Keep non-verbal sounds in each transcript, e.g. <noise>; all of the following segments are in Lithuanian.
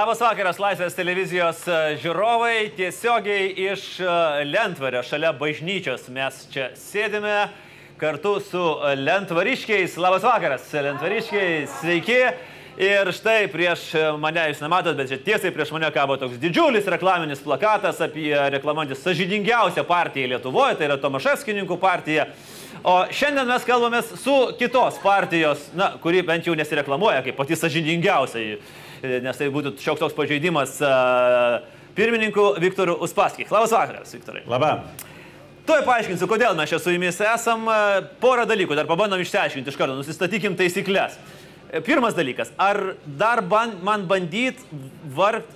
Labas vakaras, Laisvės televizijos e, žiūrovai. Tiesiogiai iš e, Lentvario, šalia bažnyčios. Mes čia sėdime kartu su Lentvariškiais. Labas vakaras, Lentvariškiai, sveiki. Ir štai prieš mane, jūs nematot, bet čia tiesiai prieš mane kabo toks didžiulis reklaminis plakatas apie reklamuojantis sažydingiausią partiją Lietuvoje, tai yra Tomaševskininkų partija. O šiandien mes kalbame su kitos partijos, na, kuri bent jau nesireklamuoja kaip pati sažydingiausia nes tai būtų šioks toks pažeidimas pirmininku Viktoru Uspaskich. Labas vakaras, Viktorai. Labą. Tuoj paaiškinsiu, kodėl mes čia su jumis esam. Porą dalykų, dar pabandom išsiaiškinti iš karto, nusistatykim taisyklės. Pirmas dalykas, ar dar ban, man bandyt vart,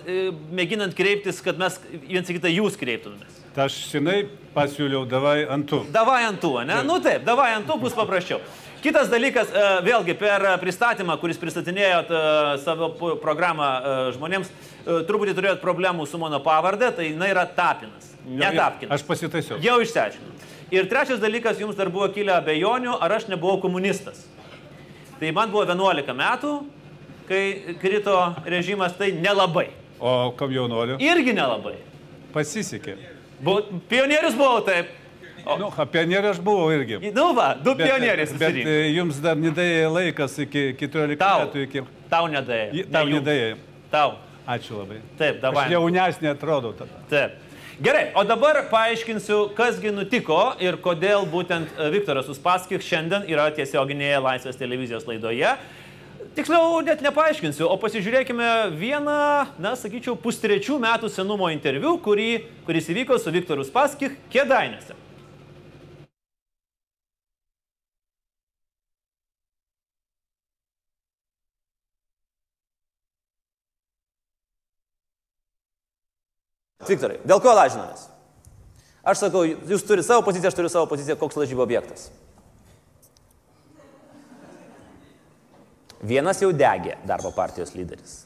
mėginant kreiptis, kad mes viens į kitą jūs kreiptumės? Aš senai pasiūliau, davai antų. Davai antų, ne? Nu taip, davai antų bus paprasčiau. Kitas dalykas, vėlgi per pristatymą, kuris pristatinėjot savo programą žmonėms, truputį turėjot problemų su mano pavardė, tai jinai yra Tapinas. Ne Tapkinas. Aš pasitaisiau. Jau išsiaiškinau. Ir trečias dalykas, jums dar buvo kilę abejonių, ar aš nebuvau komunistas. Tai man buvo 11 metų, kai krito režimas, tai nelabai. O kam jaunuoliu? Irgi nelabai. Pasisekė. Bu, pionierius buvau taip. O, nu, pionierių aš buvau irgi. Nu va, du pionierius. Bet, bet e, jums dar nedėjo laikas iki 14 tau, metų. Iki... Tau nedėjo. Tau ne nedėjo. Tau. Ačiū labai. Taip, dabar. Aš jaunesnė atrodau tada. Taip. Gerai, o dabar paaiškinsiu, kasgi nutiko ir kodėl būtent e, Viktoras Uspaskich šiandien yra tiesioginėje Laisvės televizijos laidoje. Tiksliau, net nepaaiškinsiu, o pasižiūrėkime vieną, na, sakyčiau, pustrečių metų senumo interviu, kurį, kuris įvyko su Viktoru Uspaskich Kėdainėse. Viktorai, dėl ko lažinomės? Aš sakau, jūs turite savo poziciją, aš turiu savo poziciją, koks lažybo objektas. Vienas jau degė darbo partijos lyderis.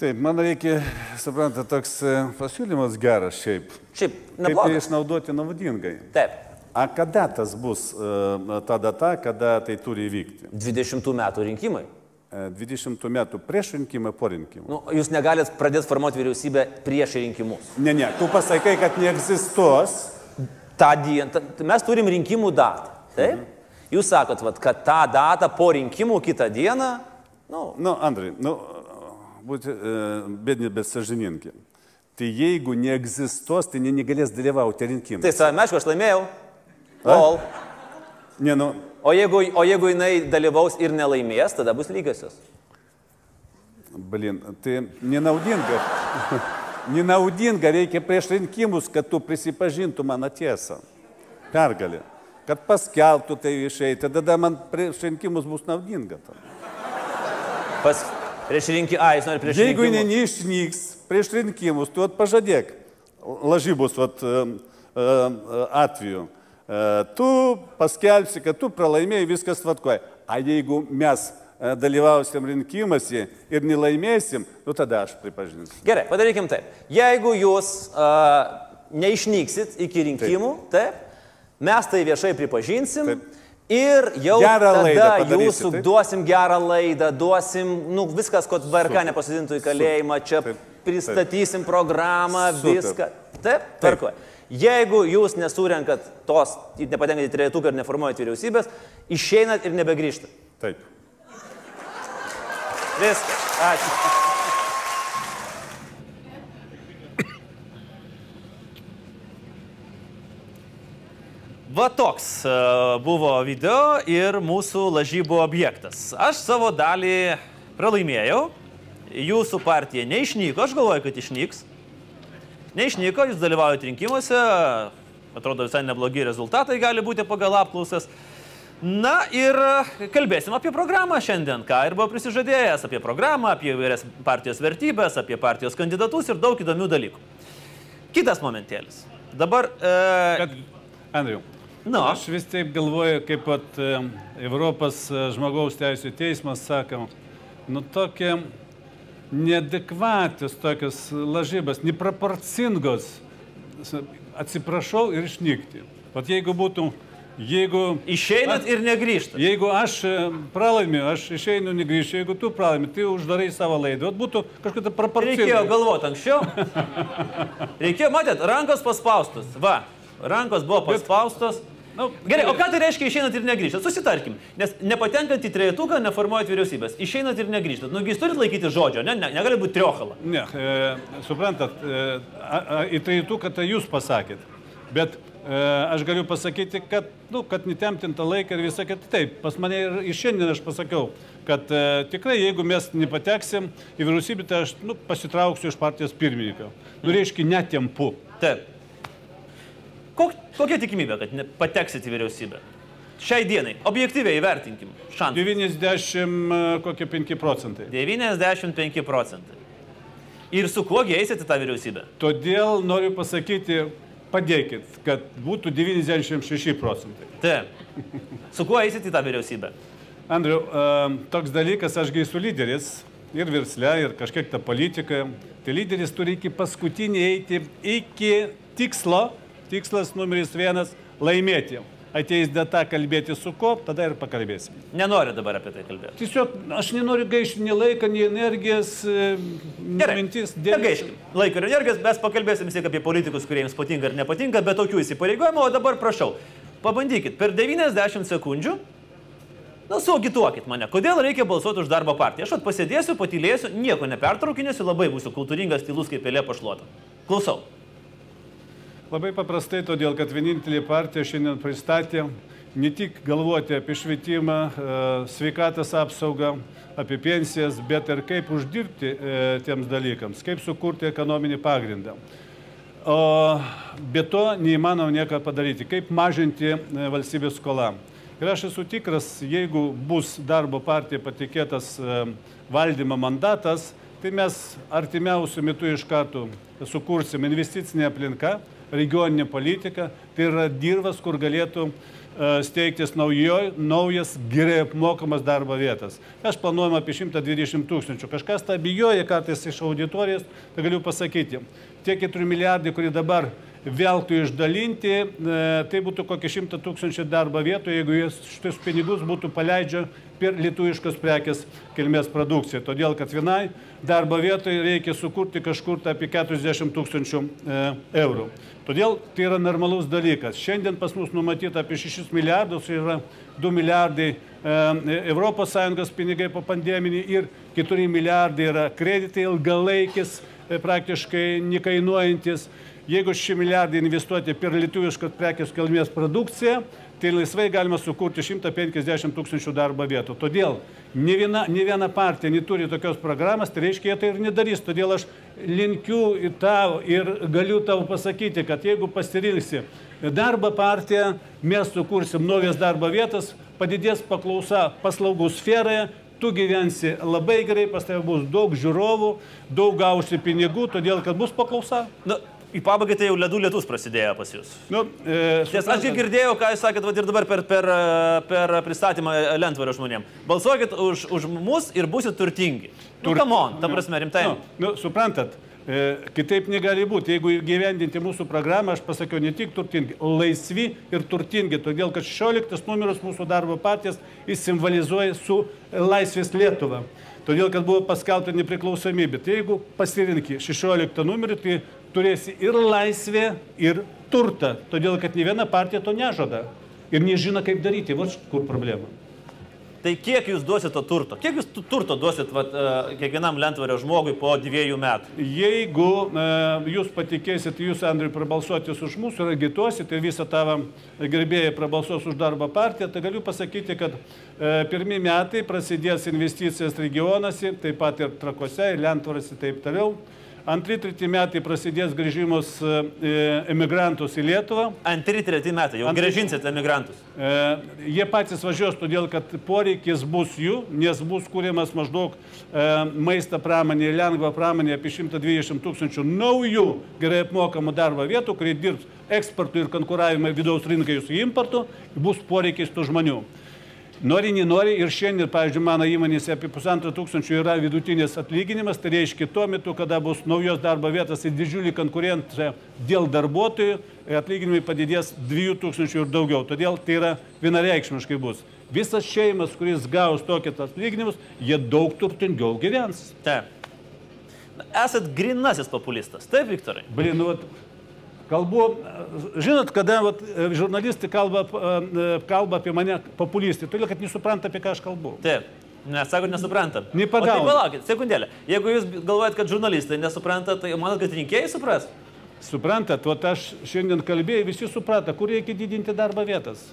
Taip, man reikia, suprantate, toks e, pasiūlymas geras šiaip. Šiaip, Kaip tai išnaudoti naudingai. Taip, A kada tas bus e, ta data, kada tai turi įvykti? 20 metų rinkimai. E, 20 metų prieš rinkimą, po rinkimų. Nu, jūs negalit pradėti formuoti vyriausybę prieš rinkimus. Ne, ne, tu pasakai, kad neegzistuos. Ta diena, mes turim rinkimų datą. Taip? Mhm. Jūs sakot, vat, kad tą datą po rinkimų kitą dieną, nu, Nu, Andrai, nu, būti e, bėdni, bet sažininkai. Tai jeigu neegzistuos, tai ne, negalės dalyvauti rinkimuose. tai savame, aišku, aš laimėjau. Lol. Ne, nu, O jeigu, o jeigu jinai dalyvaus ir nelaimės, tada bus lygiosios. blin, tai nenaudinga. nenaudinga reikia prieš rinkimus, kad tu prisipažintų mano tiesą. Pergalė. Kad paskelbtų tai viešai, tada man prieš rinkimus bus naudinga. Tam. Pas, prieš rinkimus, ai, jis nori prieš Jeigu rinkimus. jinai neišnyks prieš rinkimus, tu at pažadėk lažybos at, um, um, atveju. Tu paskelbsi, kad tu pralaimėjai, viskas tvarkoja. A jeigu mes dalyvausim rinkimuose ir nelaimėsim, nu tada aš pripažinsiu. Gerai, padarykim taip. Jeigu jūs uh, neišnyksit iki rinkimų, taip. taip, mes tai viešai pripažinsim. Taip. Ir jau Gerą tada jūsų taip? duosim gerą laidą, duosim, nu, viskas, kad VRK nepasidintų į kalėjimą, čia Taip, pristatysim programą, Super. viską. Taip, tvarkoja. Jeigu jūs nesurenkat tos, nepatenkat į trejetuką ir neformuojat vyriausybės, išeinat ir nebegrįžtat. Taip. Viskas. Ačiū. Va toks e, buvo video ir mūsų lažybų objektas. Aš savo dalį pralaimėjau, jūsų partija neišnyko, aš galvoju, kad išnyks. Neišnyko, jūs dalyvaujate rinkimuose, atrodo visai neblogi rezultatai gali būti pagal apklausas. Na ir kalbėsim apie programą šiandien, ką ir buvo prisižadėjęs, apie programą, apie įvairias partijos vertybės, apie partijos kandidatus ir daug įdomių dalykų. Kitas momentėlis. Dabar... E, Bet, Andriu, Nu. aš vis taip galvoju, kaip pat e, Europos e, žmogaus teisų teismas sako, nu tokie neadekvatus tokios lažybos, neproporcingos. atsiprašau ir išnykti. Vat jeigu būtų, jeigu... Išeinat ir negrįžtat. Jeigu aš e, pralaimiu, aš išeinu, negrįšiu, jeigu tu pralaimi, tai uždarai savo laidą. Vat būtų kažkokia proporcija. Reikėjo galvoti anksčiau. Reikėjo, matėt, rankos paspaustos. Va, rankos buvo paspaustos. Nu, Gerai, o ką tai reiškia išeinat ir negrįžtat? Susitarkim, nes nepatenkant į trejetuką neformuojat vyriausybės. Išeinat ir negrįžtat. Nugi jūs turite laikyti žodžio, ne, ne negali būti triochala. Ne, e, suprantat, e, a, a, į trejetuką tai jūs pasakėt. Bet e, aš galiu pasakyti, kad, nu, kad netemtinta laiką ir visą kitą. Taip, pas mane ir, ir šiandien aš pasakiau, kad e, tikrai jeigu mes nepateksim į vyriausybę, tai aš nu, pasitrauksiu iš partijos pirmininko. Nu, reiškia, netempu. Taip. Kok, kokia tikimybė, kad pateksit į vyriausybę? Šiai dienai, objektyviai įvertinkim. Šansai. 90 e, kokie 5 procentai. 95 procentai. Ir su kuo eisite į tą vyriausybę? Todėl noriu pasakyti, padėkit, kad būtų 96 procentai. Taip. Su kuo eisite į tą vyriausybę? Andriu, e, toks dalykas, aš esu lyderis ir versle, ir kažkiek tą politiką. Tai lyderis turi iki paskutinį eiti iki tikslo, tikslas numeris vienas - laimėti. Ateis data kalbėti su ko, tada ir pakalbėsim. Nenoriu dabar apie tai kalbėti. Tiesiog aš nenoriu gaišti nei laiką, nei energijos, e, Gerai. mintis. Negaiškim. Laiko ir energijos, mes pakalbėsim vis tiek apie politikus, kurie jums patinka ar nepatinka, bet tokių įsipareigojimų, o dabar prašau, pabandykit per 90 sekundžių, na, suagituokit mane, kodėl reikia balsuoti už darbo partiją. Aš at pasėdėsiu, patylėsiu, nieko nepertraukinėsiu, labai būsiu kultūringas, tylus kaip pelė pašluota. Klausau. Labai paprastai, todėl kad vienintelė partija šiandien pristatė ne tik galvoti apie švietimą, e, sveikatos apsaugą, apie pensijas, bet ir kaip uždirbti e, tiems dalykams, kaip sukurti ekonominį pagrindą. O be to neįmanoma nieko padaryti, kaip mažinti e, valstybės skolą. Ir aš esu tikras, jeigu bus darbo partija patikėtas valdymo mandatas, tai mes artimiausių metų iš karto sukursim investicinę aplinką, regioninę politiką, tai yra dirbas, kur galėtų e, steigtis naujo, naujas, gerai apmokamas darbo vietas. Aš planuojam apie 120 tūkstančių. Kažkas tą bijoja kartais iš auditorijos, tai galiu pasakyti. Tie 4 milijardai, kurie dabar veltui išdalinti, e, tai būtų kokie 100 tūkstančių darbo vietų, jeigu šitus pinigus būtų paleidžia per lietuviškos prekės kilmės produkciją. Todėl, kad vienai darbo vietoj reikia sukurti kažkur tai apie 40 tūkstančių e, eurų. Todėl tai yra normalus dalykas. Šiandien pas mus numatyta apie 6 milijardus, tai yra 2 milijardai ES pinigai po pandeminį ir 4 milijardai yra kreditai ilgalaikis, e, praktiškai nekainuojantis. Jeigu šį milijardą investuoti per lietuviškos prekės kilmės produkciją, tai laisvai galima sukurti 150 tūkstančių darbo vietų. Todėl ne viena, ne viena partija neturi tokios programos, tai reiškia, jie tai ir nedarys. Todėl aš linkiu tau ir galiu tau pasakyti, kad jeigu pasirinksi darbo partiją, mes sukursim naujas darbo vietas, padidės paklausa paslaugų sferoje, tu gyvensi labai gerai, pas tave bus daug žiūrovų, daug gausi pinigų, todėl kad bus paklausa. Na, į pabaigą tai jau ledų lietus prasidėjo pas jūs. Nu, e, Nes aš ir girdėjau, ką jūs sakėt vat ir dabar per, per, per pristatymą Lentvario žmonėm. Balsuokit už, už mus ir būsit turtingi. Nu, Tur- come on, ta prasme, rimtai. Nu, nu, suprantat, e, kitaip negali būti. Jeigu gyvendinti mūsų programą, aš pasakiau ne tik turtingi, laisvi ir turtingi. Todėl, kad 16 numeris mūsų darbo partijas jis simbolizuoja su laisvės Lietuva. Todėl, kad buvo paskelbta nepriklausomybė. Tai jeigu pasirinki 16 numerį, tai turėsi ir laisvę, ir turtą. Todėl, kad ne viena partija to nežada. Ir nežino, kaip daryti. Va kur problema. Tai kiek jūs duosit to turto? Kiek jūs tu- turto duosit vat, e, kiekvienam Lentvario žmogui po dviejų metų? Jeigu e, jūs patikėsit, jūs, Andriui, prabalsuotis už mūsų ir agituosit ir visą tavo gerbėjai prabalsuos už darbo partiją, tai galiu pasakyti, kad e, pirmie metai prasidės investicijas regionuose, taip pat ir trakose, ir lentvarasi taip toliau. Antri, treti metai prasidės grįžimus e, emigrantus į Lietuvą. Antri, treti metai, jau Antri- gražinsit emigrantus. E, Jie patys važiuos todėl, kad poreikis bus jų, nes bus kūriamas maždaug e, maisto pramonė, lengva pramonė apie 120 tūkstančių naujų gerai apmokamų darbo vietų, kurie dirbs eksportui ir konkuravimai vidaus rinkai su importu, bus poreikis tų žmonių. Nori, nenori ir šiandien, pavyzdžiui, mano įmonėse apie pusantro tūkstančio yra vidutinės atlyginimas, tai reiškia tuo metu, kada bus naujos darbo vietos ir didžiulį konkurenciją dėl darbuotojų, atlyginimai padidės 2000 ir daugiau. Todėl tai yra vienareikšmiškai bus. Visas šeimas, kuris gaus tokius atlyginimus, jie daug turtingiau gyvens. Taip. Esat grinasis populistas. Taip, Viktorai. Blin, nu, kalbu, žinot, kada vat, žurnalistai kalba, kalba apie mane populistai, todėl kad nesupranta, apie ką aš kalbu. Taip. Nes sakot, nesuprantam. Nepagauna. O Tai palaukit, sekundėlę. Jeigu jūs galvojat, kad žurnalistai nesupranta, tai manot, kad rinkėjai supras? Suprantat, vat aš šiandien kalbėjau, visi supranta, kur reikia didinti darbo vietas.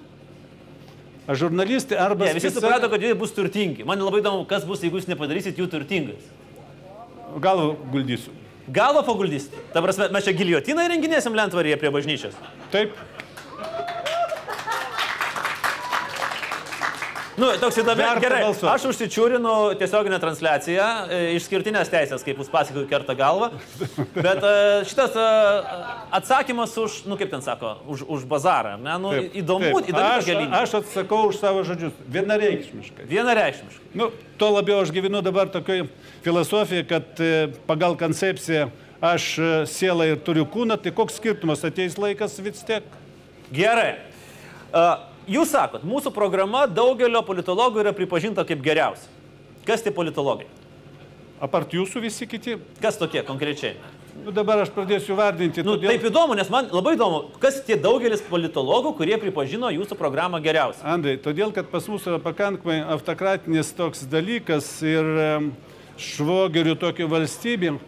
A žurnalistai arba... Ne, visi specia- suprato, kad jie bus turtingi. Man labai įdomu, kas bus, jeigu jūs nepadarysit jų turtingais. Galvą guldysiu. Galvo paguldysit. Ta prasme, mes čia giliotiną įrenginėsim lentvaryje prie bažnyčios. Taip. Nu, toks įdomus. Gerai, aš užsičiūrinu tiesioginę transliaciją, e, išskirtinės teisės, kaip jūs pasakoju, kerta galvą. Bet e, šitas e, atsakymas už, nu kaip ten sako, už, už bazarą. Ne? Nu, taip, įdomu, taip. įdomu Aš, linija. aš atsakau už savo žodžius. Vienareikšmiškai. Vienareikšmiškai. Nu, tuo labiau aš gyvenu dabar tokiai filosofijai, kad pagal koncepciją aš sielą ir turiu kūną, tai koks skirtumas ateis laikas vis tiek. Gerai. Uh, jūs sakot, mūsų programa daugelio politologų yra pripažinta kaip geriausia. Kas tie politologai? Apart jūsų visi kiti. Kas tokie konkrečiai? Nu, dabar aš pradėsiu vardinti. Nu, todėl- Taip įdomu, nes man labai įdomu, kas tie daugelis politologų, kurie pripažino jūsų programą geriausia. Andai, todėl, kad pas mus yra pakankamai autokratinis toks dalykas ir švogerių tokių valstybių,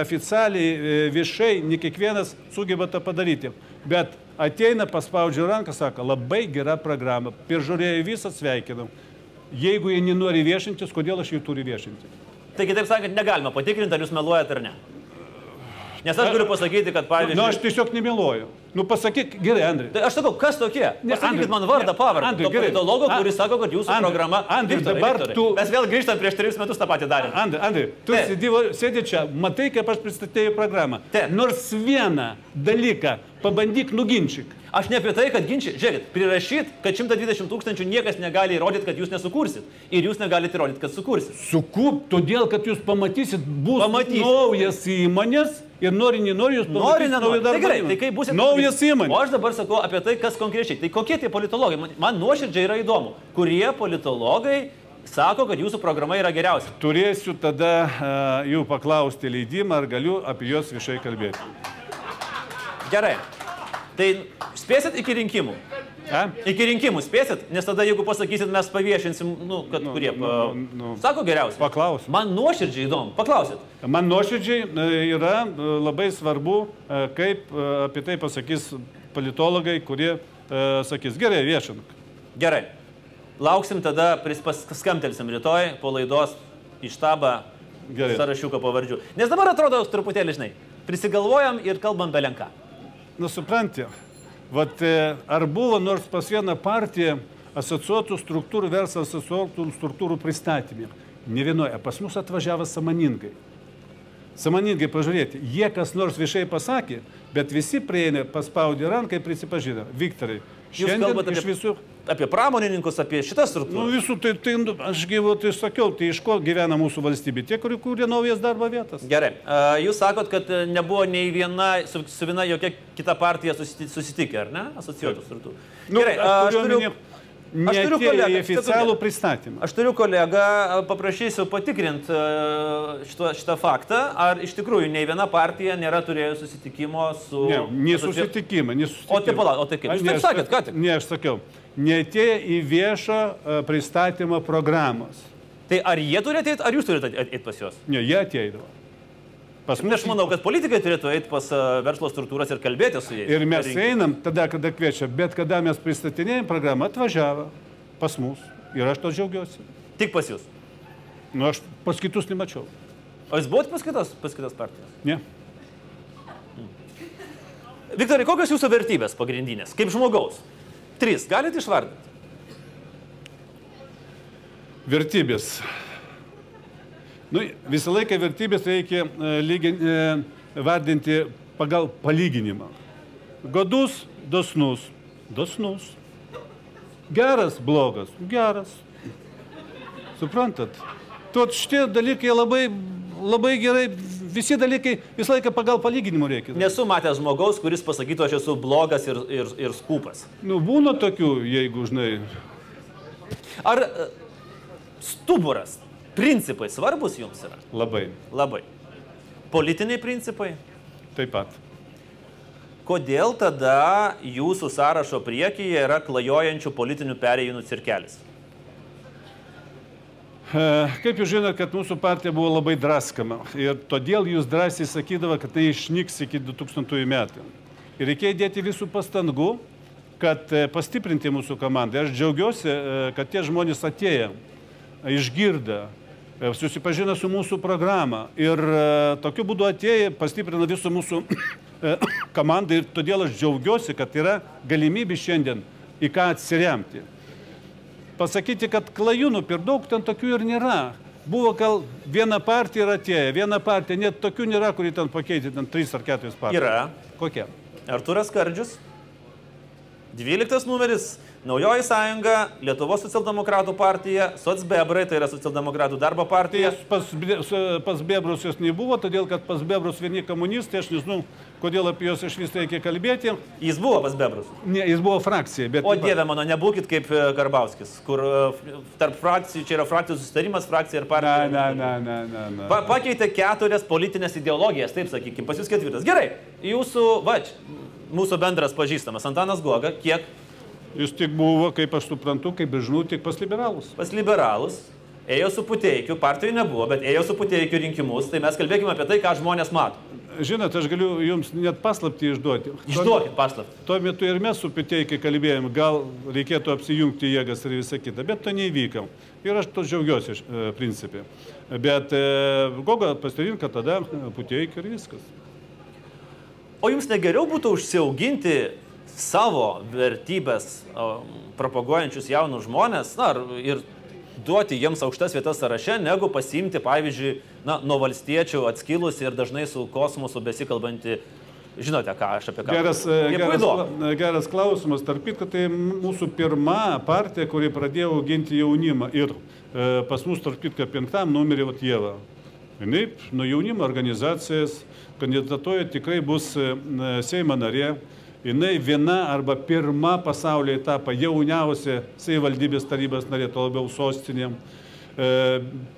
oficialiai, e, viešai, ne kiekvienas sugeba tą padaryti. Bet ateina, paspaudžia ranką, sako, labai gera programa, peržiūrėjau visą sveikinam. Jeigu jie nenori viešintis, kodėl aš jų turiu viešinti? Tai kitaip sakant, negalima patikrinti, ar jūs meluojate ar ne. Nes aš galiu pasakyti, kad Na, pavyzdžiui... nu, aš tiesiog nemėloju. Nu, pasakyk, gerai, Andrai. Tai aš sakau, kas tokie? Pasakykit man vardą, pavardę. Andriui, To gerai. politologo, kuris sako, kad jūsų Andriui, programa... Andriui, Viktorai, dabar Viktorai, tu- Mes vėl grįžtam prieš trejus metus tą patį darėme. Andai, Andai, tu sėdi, sėdi čia, matai, kaip aš pristatėjau programą. Taip. Nors vieną dalyką pabandyk nuginčyk. Aš ne apie tai, kad ginčiai. Žiūrėkit, prirašyt, kad 120 tūkstančių niekas negali įrodyti, kad jūs nesukursit. Ir jūs negalite įrodyti, kad sukursit. Sukup, todėl kad jūs pamatysit, bus Pamatysit. naujas įmonės ir nori, nenori, jūs Nori, pamatysit nenori. naują Tai gerai, tai kaip bus Naujas O įmonė. aš dabar sakau apie tai, kas konkrečiai. Tai kokie tie politologai? Man, man nuoširdžiai yra įdomu, kurie politologai sako, kad jūsų programa yra geriausia. Turėsiu tada uh, jų paklausti leidimą, ar galiu apie juos viešai kalbėti. Gerai. Tai spėsit iki rinkimų. A? Iki rinkimų spėsit, nes tada jeigu pasakysit, mes paviešinsim, nu, kad Nu, kurie. nu, pa- nu, nu. Sako geriausia. Paklausiu. Man nuoširdžiai įdomu. Paklausit. Man nuoširdžiai e, yra e, labai svarbu, e, kaip apie tai pasakys politologai, kurie sakys, gerai, viešink. Gerai. Lauksim tada, pris- pas- skambtelsim rytoj po laidos į štabą Gerai. sąrašiuką pavardžių. Nes dabar atrodo truputėlį, žinai, prisigalvojam ir kalbam belenką. Nu, supranti, vat, e, ar buvo nors pas vieną partiją asociuotų struktūrų, verslo asociuotų struktūrų pristatymė? Ne vienoje, pas mus atvažiavo samoningai. Samoningai pažiūrėti, jie kas nors viešai pasakė, bet visi prieina, paspaudė ranką ir prisipažino. Viktorai, šiandien iš apie, visų... apie pramonininkus, apie šitas Nu, struktūras. visų tai, tai nu, aš gyvu, tai sakiau, tai iš ko gyvena mūsų valstybė? Tie, kurie kūrė naujas darbo vietas. Gerai. Jūs sakot, kad e, nebuvo nei viena, su, su viena jokia kita partija susiti- susitikę, ar ne? Asociuotų struktūrų. Nu, Gerai. a, Aš turiu, aš aš turiu kolegą, oficialų pristatymą. Aš turiu kolegą, paprašysiu patikrinti šitą, šitą faktą, ar iš tikrųjų nei viena partija nėra turėjusi susitikimo su... Ne, nesusitikimą, nesusitikimą. O tai palauk, o tai kaip? Jūs Ne, taip aš sakėt, ką tik? Ne, aš sakiau, neatėjo į viešą e, pristatymą programos. Tai ar jie turi ateiti, ar jūs turite ateiti pas juos? Ne, jie ateidavo. Pas Na, Aš manau, kad politikai turėtų eiti pas a, verslo struktūras ir kalbėti su jais. Ir mes Per einam tada, kada kviečia, bet kada mes pristatinėjom programą, atvažiavo pas mus. Ir aš to džiaugiuosi. Tik pas jūs. Nu, aš pas kitus nemačiau. O jūs buvote pas kitas, pas kitas partijas? Ne. Viktorai, kokios jūsų vertybės pagrindinės, kaip žmogaus? Trys, galite išvardinti? Vertybės. Nu, visą laiką vertybės reikia e, lygin, e, vardinti pagal palyginimą. Godus, dosnus. Dosnus. Geras, blogas, geras. Suprantat? Tuot šitie dalykai labai, labai gerai, visi dalykai visą laiką pagal palyginimų reikia. Nesu matęs žmogaus, kuris pasakytų, aš esu blogas ir, ir, ir skupas. Nu, būna tokių, jeigu, žinai, Ar e, stuburas, principai svarbus jums yra? labai. Labai. Politiniai principai? Taip pat. Kodėl tada jūsų sąrašo priekyje yra klajojančių politinių perėjimų cirkelis? Kaip jūs žinote, kad mūsų partija buvo labai draskama ir todėl jūs drąsiai sakydavo, kad tai išnyks iki 2000 metų. Ir reikėjo dėti visų pastangų, kad e, pastiprinti mūsų komandą. Aš džiaugiuosi, e, kad tie žmonės atėjo, išgirda, e, susipažino su mūsų programa ir tokiu būdu atėjo, pastiprino visų mūsų <coughs> komandą ir todėl aš džiaugiuosi, kad yra galimybė šiandien į ką atsiremti pasakyti, kad klajūnų per daug ten tokių ir nėra. Buvo gal viena partija ir atėjo, viena partija, net tokių nėra, kuri ten pakeitė, ten trys ar keturios partijos. Yra Kokia? Arturas Kardžius, 12 numeris, Naujoji sąjunga, Lietuvos socialdemokratų partija, Sotsbebrai, tai yra socialdemokratų darbo Tai partija. jas pas, pas Bebrus jos nebuvo, todėl kad pas Bebrus vieni komunistai, aš nežinau, kodėl apie juos iš vis reikia kalbėti. Jis buvo pas Bebrus. Ne, jis buvo frakcija, bet... O dieve mano, nebūkit kaip e, Karbauskis, kur e, tarp frakcijų, čia yra frakcijų susitarimas, frakcija ir Ne, partija. ne, ne, ne, ne. ne. Pa, pakeitė keturias politinės ideologijas, taip sakykime, pas jūs ketvirtas. Gerai, jūsų, va, čia, mūsų bendras pažįstamas Antanas Goga, kiek Jis tik buvo, kaip aš suprantu, kaip žinau, tik pas liberalus. pas liberalus, ėjo su Puteikiu, partijų nebuvo, bet ėjo su Puteikiu rinkimus, tai mes kalbėkime apie tai, ką žmonės mato. Žinot, aš galiu jums net paslapti išduoti. Išduokit paslaptį. Tuo metu ir mes su Piteikiai kalbėjom, gal reikėtų apsijungti jėgas ir visą kitą, bet to neįvyko. Ir aš to džiaugiuosi iš e, principė. Bet e, Goga pasirinko tada Puteikį ir viskas. O jums negeriau būtų užsiauginti savo vertybės propaguojančius jaunus žmonės na, ir duoti jiems aukštas vietas sąraše, negu pasiimti, pavyzdžiui, na, nuo valstiečių atskilusi ir dažnai su kosmosu besikalbanti. Žinote, ką aš apie ką Geras, e, geras, geras klausimas. Tarp kitko, tai mūsų pirma partija, kuri pradėjo auginti jaunimą. Ir e, pas mus, tarp kitko, penktam numerį vat Jėva. Jis nuo jaunimo organizacijas kandidatuoja tikrai bus e, Seimo narė. Jis viena arba pirma pasaulyje tapo jauniausia savivaldybės tarybos narė, to labiau sostinė. E,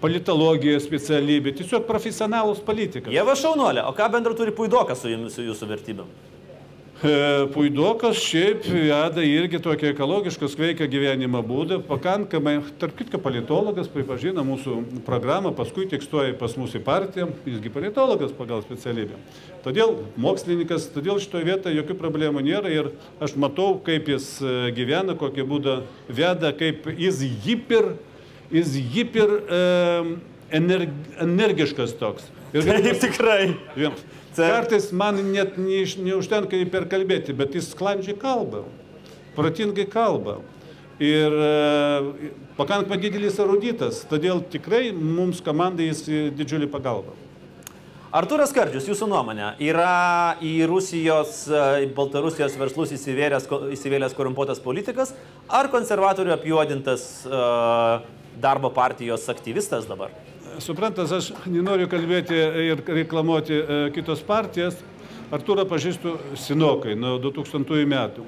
politologija specialybė, tiesiog profesionalus politikas. Jie va šaunuolė, o ką bendro turi puidokas su jumis, su jūsų vertybėm? E, Puidokas šiaip veda irgi tokį ekologišką sveiką gyvenimo būdą, pakankamai, tarp kitko, politologas pripažino mūsų programą, paskui tik stoja pas mūsų partiją, jisgi politologas pagal specialybę. Todėl mokslininkas, todėl šitoje vietoje jokių problemų nėra ir aš matau, kaip jis e, gyvena, kokį būdą veda, kaip jis hiper, jis hiper e, energ, energiškas toks. Ir Taip tikrai. Jo. Kartais man net neužtenka jį perkalbėti, bet jis sklandžiai kalba, protingai kalba. Ir e, pakankamai didelis eruditas, todėl tikrai mums komandai jis didžiulį pagalbą. Arturas Kardžius, jūsų nuomonė, yra į Rusijos, e, į Baltarusijos verslus įsivėlęs, įsivėlęs korumpuotas politikas ar konservatorių apjuodintas uh, darbo partijos aktyvistas dabar? Suprantas, aš nenoriu kalbėti ir reklamuoti e, kitos partijas. Arturą pažįstu senokai, nuo 2000 metų.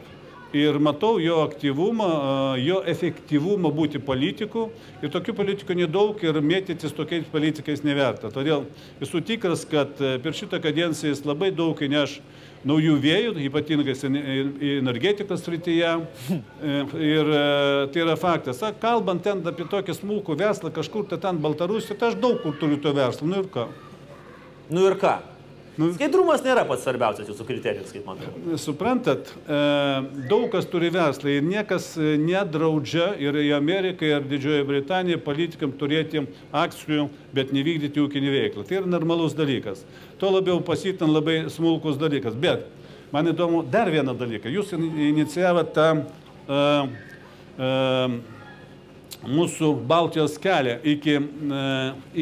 Ir matau jo aktyvumą, e, jo efektyvumą būti politiku. Ir tokių politikų nedaug ir mėtytis tokiais politikais neverta. Todėl esu tikras, kad e, per šitą kadenciją jis labai daug įneš naujų vėjų, ypatingai sen- į- energetikos srityje. <laughs> E, Ir e, tai yra faktas. A, Kalbant ten apie tokį smulkų verslą, kažkur tai ten Baltarusijoje, tai aš daug kur turiu to verslo. Nu ir ką? Nu ir ką? Nu- Skaidrumas nėra pats svarbiausias jūsų kriterijus, kaip matau. Suprantat, e, daug kas turi verslą ir niekas e, nedraudžia ir į Ameriką, ir Didžiojo Britaniją politikam turėti akcijų, bet nevykdyti ūkinį veiklą. Tai yra normalus dalykas. Tuo labiau pasitin labai smulkus dalykas. Bet man įdomu dar vieną dalyką. Jūs in- inicijavot tą e, e, mūsų Baltijos kelią iki, e,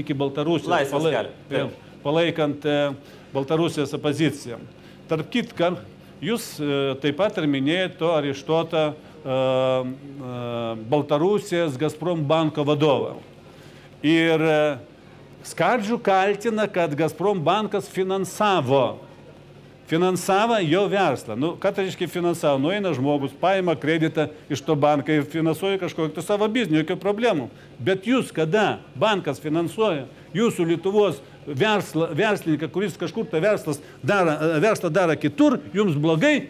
iki Baltarusijos. Laisvės kelią, Palaikant e, Baltarusijos opoziciją. Tarp kitką, jūs e, taip pat ir minėjote areštuotą uh, Baltarusijos Gazprom banko vadovą. Ir Skardžių kaltina, kad Gazprom bankas finansavo finansavo jo verslą. Nu, ką tai reiškia finansavo? Nueina žmogus, paima kreditą iš to banką ir finansuoja kažkokį tai savo biznį, jokių problemų. Bet jūs, kada bankas finansuoja jūsų Lietuvos verslą, verslininką, kuris kažkur tą verslas dara, verslą daro kitur, jums blogai,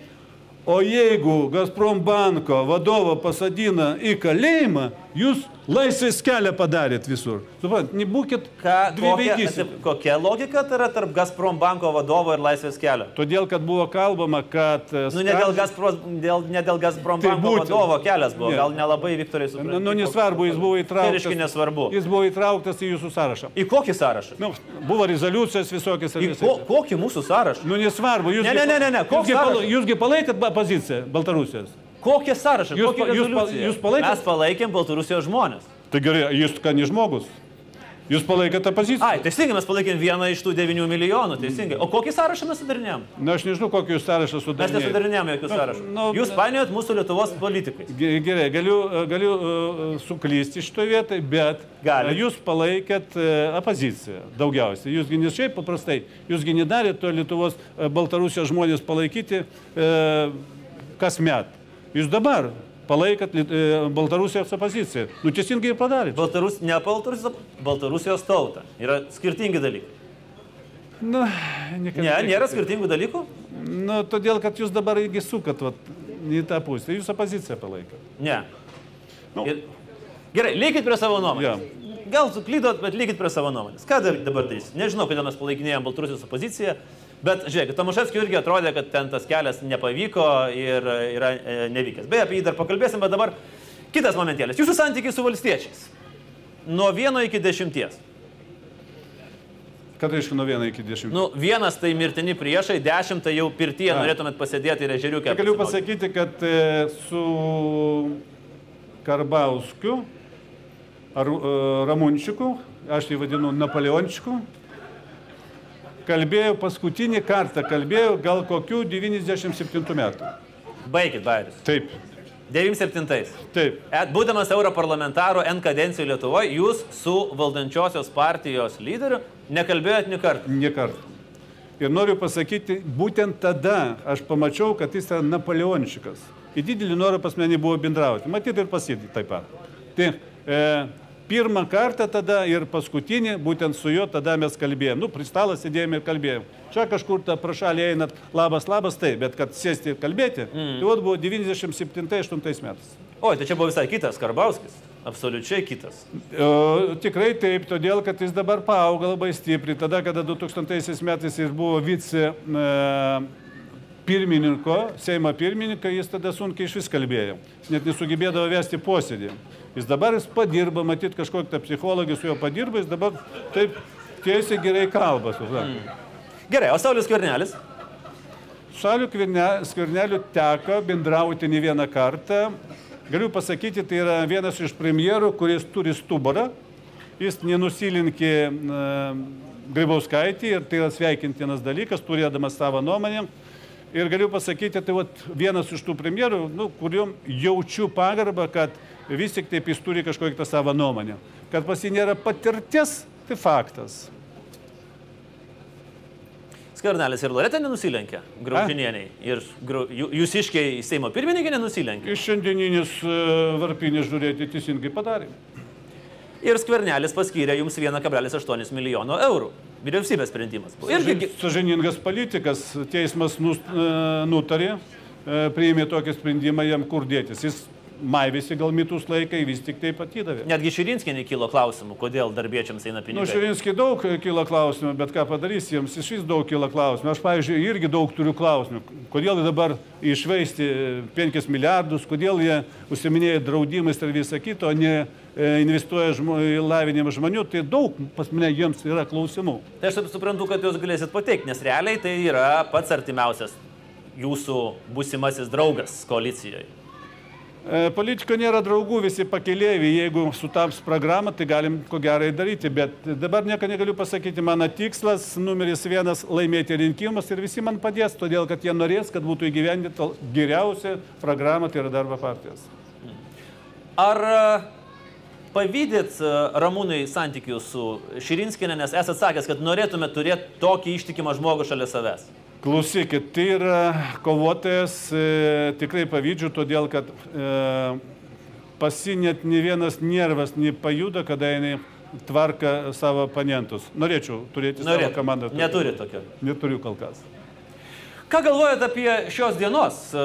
O jeigu Gazprom banko vadovą pasadina į kalėjimą, jūs laisvės kelią padarėt visur. Suprant, nebūkit dviveidys. Kokia logika tai yra tarp Gazprom banko vadovo ir laisvės kelio? Todėl, kad buvo kalbama, kad... Skar... Nu, ne dėl Gazprom, dėl, ne dėl Gazprom tai banko būtent, vadovo kelias buvo, ne. gal nelabai Viktorai supranta. Nu, nesvarbu, jis buvo įtrauktas. Tai nesvarbu. Jis buvo įtrauktas į jūsų sąrašą. Į kokį sąrašą? Nu, buvo rezoliucijos visokios. Į ko, kokį mūsų sąrašą? Nu, nesvarbu, jūs... Ne, ne, ne, ne, ne. Jūsgi, jūsgi palaikėt poziciją Baltarusijos? Kokie sąrašai? Jūs, jūs, jūs palaikėte? Mes palaikėm Baltarusijos žmonės. Tai gerai, jūs ką ne žmogus? Jūs palaikėte tą poziciją? Ai, teisingai, mes palaikėm vieną iš tų 9 milijonų, teisingai. O kokį sąrašą mes sudarinėjom? Na, aš nežinau, kokį jūs sąrašą sudarinėjom. Mes nesudarinėjom jokių sąrašų. Nu, jūs painiojat mūsų Lietuvos politikai. Gerai, galiu, galiu uh, suklysti šitoje vietoje, bet Gali. jūs palaikėt uh, opoziciją daugiausiai. Jūsgi ne šiaip paprastai, jūsgi nedarėte to Lietuvos, uh, Baltarusijos žmonės palaikyti uh, kasmet. Jūs dabar palaikat e, Baltarusijos opoziciją. Nu, teisingai padarėte. Baltarus, ne Baltarusijos, Baltarusijos tauta. Yra skirtingi dalykai. Nu, ne, nėra skirtingų dalykų? Nu, todėl, kad jūs dabar įgi sukat vat, į tą pusę. Jūs opoziciją palaikot. Ne. Nu. Ir, gerai, likit prie savo nuomonės. Ja. Gal suklydot, bet likit prie savo nuomonės. Ką dabar darys? Nežinau, kodėl mes palaikinėjom Baltarusijos opoziciją. Bet žiūrėkit, Tomaševskiui irgi atrodė, kad ten tas kelias nepavyko ir yra e, nevykęs. Beje, apie jį dar pakalbėsim, bet dabar kitas momentėlis. Jūsų santykiai su valstiečiais. Nuo vieno iki dešimties. Ką tai reiškia nuo vieno iki dešimties? Nu, vienas tai mirtini priešai, dešimt tai jau pirtyje norėtumėt pasėdėti ir ežeriukę. Tai galiu pasakyti, kad e, su Karbauskiu ar e, Ramunčiku, aš jį vadinu Napoleončiku, kalbėjau paskutinį kartą, kalbėjau gal kokių 97 metų. Baigit, Bairis. Taip. 97. Taip. Būdamas europarlamentaru N kadencijų Lietuvoje, jūs su valdančiosios partijos lyderiu nekalbėjot ni kartą. Ni kartą. Ir noriu pasakyti, būtent tada aš pamačiau, kad jis yra Napoleončikas. Į didelį norą pas mane buvo bendrauti. Matyt ir pasidį taip pat. Tai e, pirmą kartą tada ir paskutinį, būtent su juo tada mes kalbėjome. Nu, prie stalo sėdėjome ir kalbėjome. Čia kažkur tą prašalį einat, labas, labas, tai, bet kad sėsti ir kalbėti, mm. tai buvo 97-8 metais. O, tai čia buvo visai kitas Karbauskis. Absoliučiai kitas. O, tikrai taip, todėl kad jis dabar paaugo labai stipriai. Tada, kada 2000 metais jis buvo vice e, pirmininko, Seimo pirmininko, jis tada sunkiai iš vis kalbėjo. Net nesugebėdavo vesti posėdį. Jis dabar jis padirba, matyt, kažkokia psichologija su juo padirba, jis dabar taip tiesiai gerai kalba. Mm. Gerai, o Saulis Kvernelis? Sauliu Skverneliu teko bendrauti ne vieną kartą. Galiu pasakyti, tai yra vienas iš premjerų, kuris turi stuburą. Jis nenusilinkė uh, Grybauskaitį ir tai yra sveikintinas dalykas, turėdamas savo nuomonę. Ir galiu pasakyti, tai vat, vienas iš tų premjerų, nu, kuriuom jaučiu pagarbą, kad vis tik taip jis turi kažkokią savo nuomonę. Kad pas jį nėra patirties, tai faktas. Skvernelis ir Loretė nenusilenkė, graužinieniai. Ir grau, jūs iškiai Seimo pirmininkė nenusilenkė. Iš šiandieninis e, varpinės žiūrėti teisingai padarė. Ir Skvernelis paskyrė jums 1,8 milijono eurų. Vyriausybės sprendimas. Irgi... Sažiningas politikas, teismas e, nutarė, e, priėmė tokį sprendimą jam kur dėtis. Jis maivėsi gal mitus laikai, vis tik tai patydavė. Netgi Širinskinė kilo klausimų, kodėl darbiečiams eina pinigai. Nu, Širinskiai daug kilo klausimų, bet ką padarys jiems, iš vis daug kilo klausimų. Aš, pavyzdžiui, irgi daug turiu klausimų. Kodėl dabar išvaisti 5 milijardus, kodėl jie užsiminėja draudimais ir visą kitą, o ne e, investuoja žmo, į lavinimą žmonių, tai daug pas mane jiems yra klausimų. Tai aš suprantu, kad jūs galėsit pateikti, nes realiai tai yra pats artimiausias jūsų būsimasis draugas koalicijoje. E, Politiko nėra draugų, visi pakeliaiviai, jeigu sutaps programą, tai galim ko gerai daryti, bet dabar nieko negaliu pasakyti, mano tikslas numeris vienas - laimėti rinkimus ir visi man padės, todėl kad jie norės, kad būtų įgyvendinta geriausia programa, tai yra darbo partijos. Ar pavydėt e, Ramūnai santykių su Širinskinė, nes esate sakęs, kad norėtume turėti tokį ištikimą žmogų šalia savęs? Klausykit, tai yra kovotojas, e, tikrai pavydžiu, todėl kad e, pasi net ne vienas nervas nepajuda, kada jinai tvarka savo oponentus. Norėčiau turėti Norėt. savo komandą. Neturi tokio. Neturiu kol kas. Ką galvojate apie šios dienos e,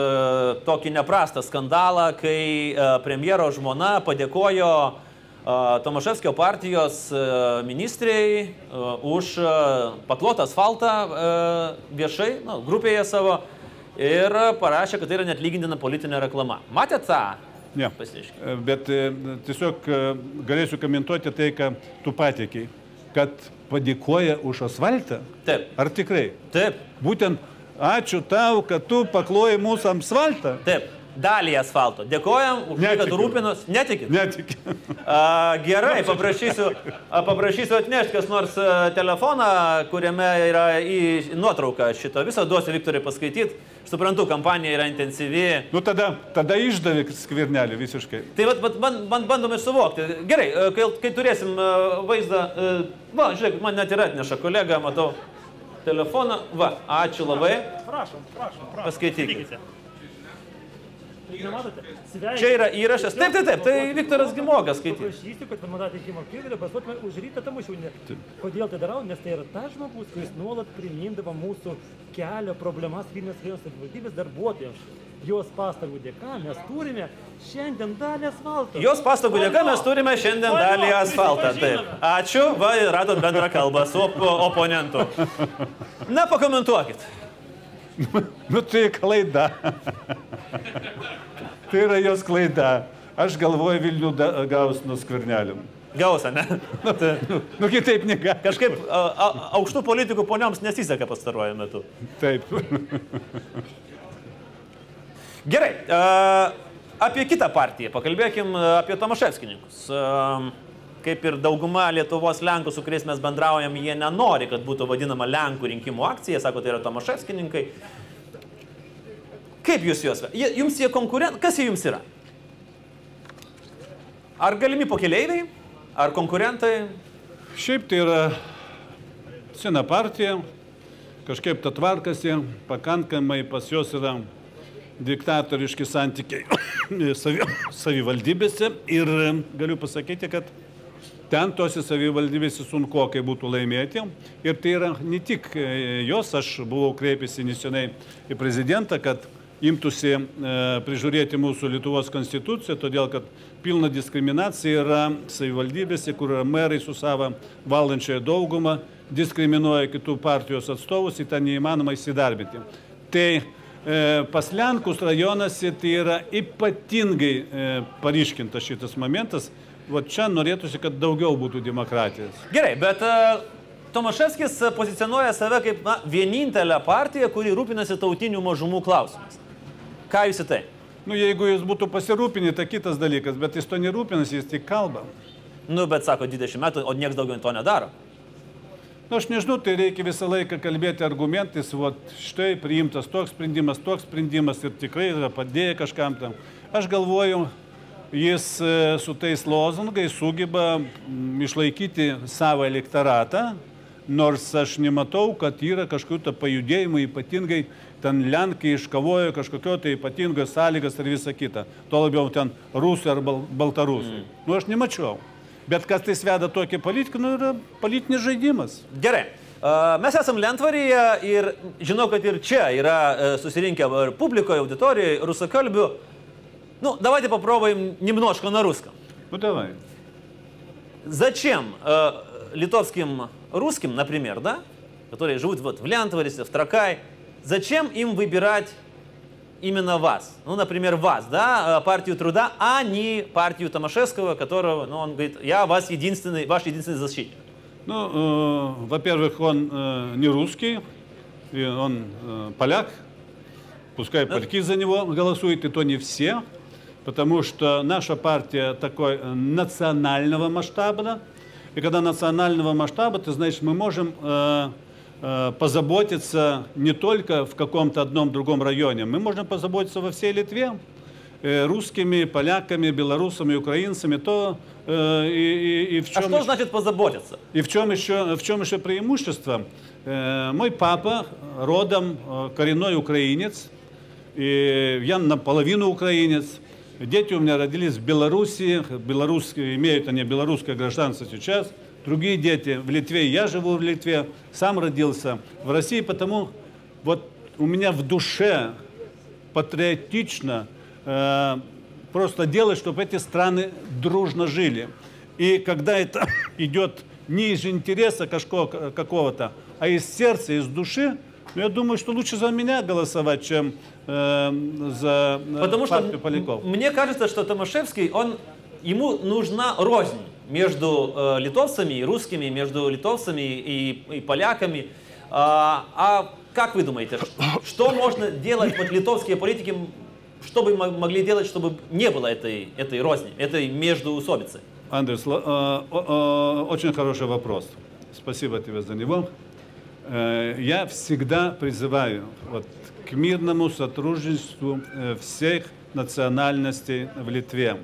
tokį neprastą skandalą, kai e, premjero žmona padėkojo Tomaševskio partijos e, ministrei e, už e, paklotą asfaltą viešai, nu, grupėje savo ir parašė, kad tai yra net lygintina politinė reklama. Matėte tą? Ne. Pasiaiškink. E, Bet tiesiog galėsiu komentuoti tai, ką tu pateikiai, kad padėkoja už asfaltą. Taip, Ar tikrai? taip, Būtent ačiū tau, kad tu paklojai mūsų asfaltą. taip. Dalį asfalto. Dėkojam už tai, kad Netikiu. rūpinos. Netikit. Netik. A, gerai, paprašysiu, a, paprašysiu atnešti kas nors telefoną, kuriame yra į nuotrauką šito viso, duosiu Viktoriui paskaityti. Suprantu, kampanija yra intensyvi. Nu tada, tada išdavė skvirnelį visiškai. Tai vat, vat, ban- ban- bandome suvokti. Gerai, kai, kai turėsim vaizdą, va, žiūrėk, man net ir atneša kolega, matau telefoną. Va, ačiū labai. Prašom, prašom, prašom. Paskaitykite. Nematote? Sveikinu. Čia yra įrašas. Taip, taip, taip, tai Viktoras Gimogas skaitys. Paprašysiu, kad vienmandatė Himo Kyvilė balsuotume už rytą Tamušiūnę. Kodėl tai darau? Nes tai yra tas žmogus, kuris nuolat primindavo mūsų kelio problemas Vilnius Rajono savivaldybės darbuotojams. Jos pastangų dėka mes turime šiandien dalį asfalto. Jos pastangų dėka mes turime šiandien dalį asfaltą. Taip. Ačiū, va, radot bendrą kalbą su op oponentu. Na, pakomentuokit. Nu tai klaida. tai yra jos klaida. Aš galvoju Vilnių da- gaus nuo skvirnelių. Gausa, ne? Tai Nu kitaip nega. Kažkaip a, a, aukštų politikų ponioms nesiseka pastaruoju metu. Taip. Gerai, a, apie kitą partiją. Pakalbėkim apie Tomaševskininkus. A, Kaip ir dauguma Lietuvos Lenkų, su kuriais mes bendraujam, jie nenori, kad būtų vadinama Lenkų rinkimų akcija, sako, tai yra Tomaševskininkai. Kaip jūs juos? Jums jie konkurentai? Kas jie jums yra? Ar galimi pokeleiviai? Ar konkurentai? Šiaip tai yra sena partija, kažkaip ta tvarkasi, pakankamai pas juos yra diktatoriški santykiai <coughs> savi, savivaldybėse ir galiu pasakyti, kad ten tose savivaldybėse sunku, kai būtų laimėti. Ir tai yra ne tik e, jos, aš buvau kreipęsi nesenai į prezidentą, kad imtųsi e, prižiūrėti mūsų Lietuvos konstituciją, todėl kad pilna diskriminacija yra savivaldybėse, kur yra merai su savo valdančioje daugumą, diskriminuoja kitų partijos atstovus, į tą neįmanoma įsidarbinti. Tai e, pas Lenkus rajonuose tai yra ypatingai e, paryškintas šitas momentas. Va čia norėtųsi, kad daugiau būtų demokratijos. Gerai, bet uh, Tomaševskis pozicionuoja save kaip na, vienintelę partiją, kuri rūpinasi tautinių mažumų klausimais. Ką jūs į tai? Nu, jeigu jis būtų pasirūpinę, tai kitas dalykas, bet jis to nerūpinasi, jis tik kalba. Nu, bet sako 20 metų, o niekas daugiau to nedaro. Na, aš nežinau, tai reikia visą laiką kalbėti argumentais, va, štai priimtas toks sprendimas, toks sprendimas ir tikrai yra padėję kažkam tam. Aš galvoju, jis e, su tais lozungais sugeba mm, išlaikyti savo elektoratą, nors aš nematau, kad yra kažkokių tai pajudėjimų, ypatingai ten Lenkai iškavojo kažkokio tai ypatingos sąlygas ir visa kita. Tuo labiau ten rusai ar bal baltarusai. Mm. Nu, aš nemačiau. Bet kas tai sveda tokį politiką, nu, yra politinis žaidimas. Gerai. Mes esame Lentvaryje ir žinau, kad ir čia yra uh, susirinkę ir publikoje, auditorijoje, rusakalbių. Ну, давайте попробуем немножко на русском. Nu, davai. Зачем э, литовским русским, например, да, которые живут вот в Лянтварисе, в Тракай, зачем им выбирать именно вас? Ну, например, вас, да, э, партию труда, а не партию Томашевского, которого, ну, он говорит, я вас единственный, ваш единственный защитник. Ну, э, во-первых, он э, не русский, и он э, поляк. Пускай поляки за него голосуют, и то не все. Потому что наша партия такой э, национального масштаба. И когда национального масштаба, ты знаешь, мы можем э, э, позаботиться не только в каком-то одном другом районе, мы можем позаботиться во всей Литве э, русскими, поляками, белорусами, украинцами, то э, и, и, и в А чем что значит позаботиться? и в чем еще, в чем еще преимущество? Э, мой папа родом коренной украинец, и я наполовину украинец. Дети у меня родились в Беларуси, белорусские, имеют они белорусское гражданство сейчас. Другие дети в Литве, я живу в Литве, сам родился в России, потому вот у меня в душе патриотично э, просто делать, чтобы эти страны дружно жили. И когда это <coughs> идет не из интереса какого-то, а из сердца, из души, ну, я думаю, что лучше за меня голосовать, чем э, за Потому что партию м- Поляков. мне кажется, что Томашевский, он, ему нужна рознь между э, литовцами и русскими, между литовцами и, и поляками. А, а как вы думаете, что можно делать вот литовские политики, что бы мо- могли делать, чтобы не было этой, этой розни, этой междуусобицы? Андрей, сла- э, очень хороший вопрос. Спасибо тебе за него. Э, Я всегда призываю вот, к мирному сотрудничеству э, всех национальностей в Литве,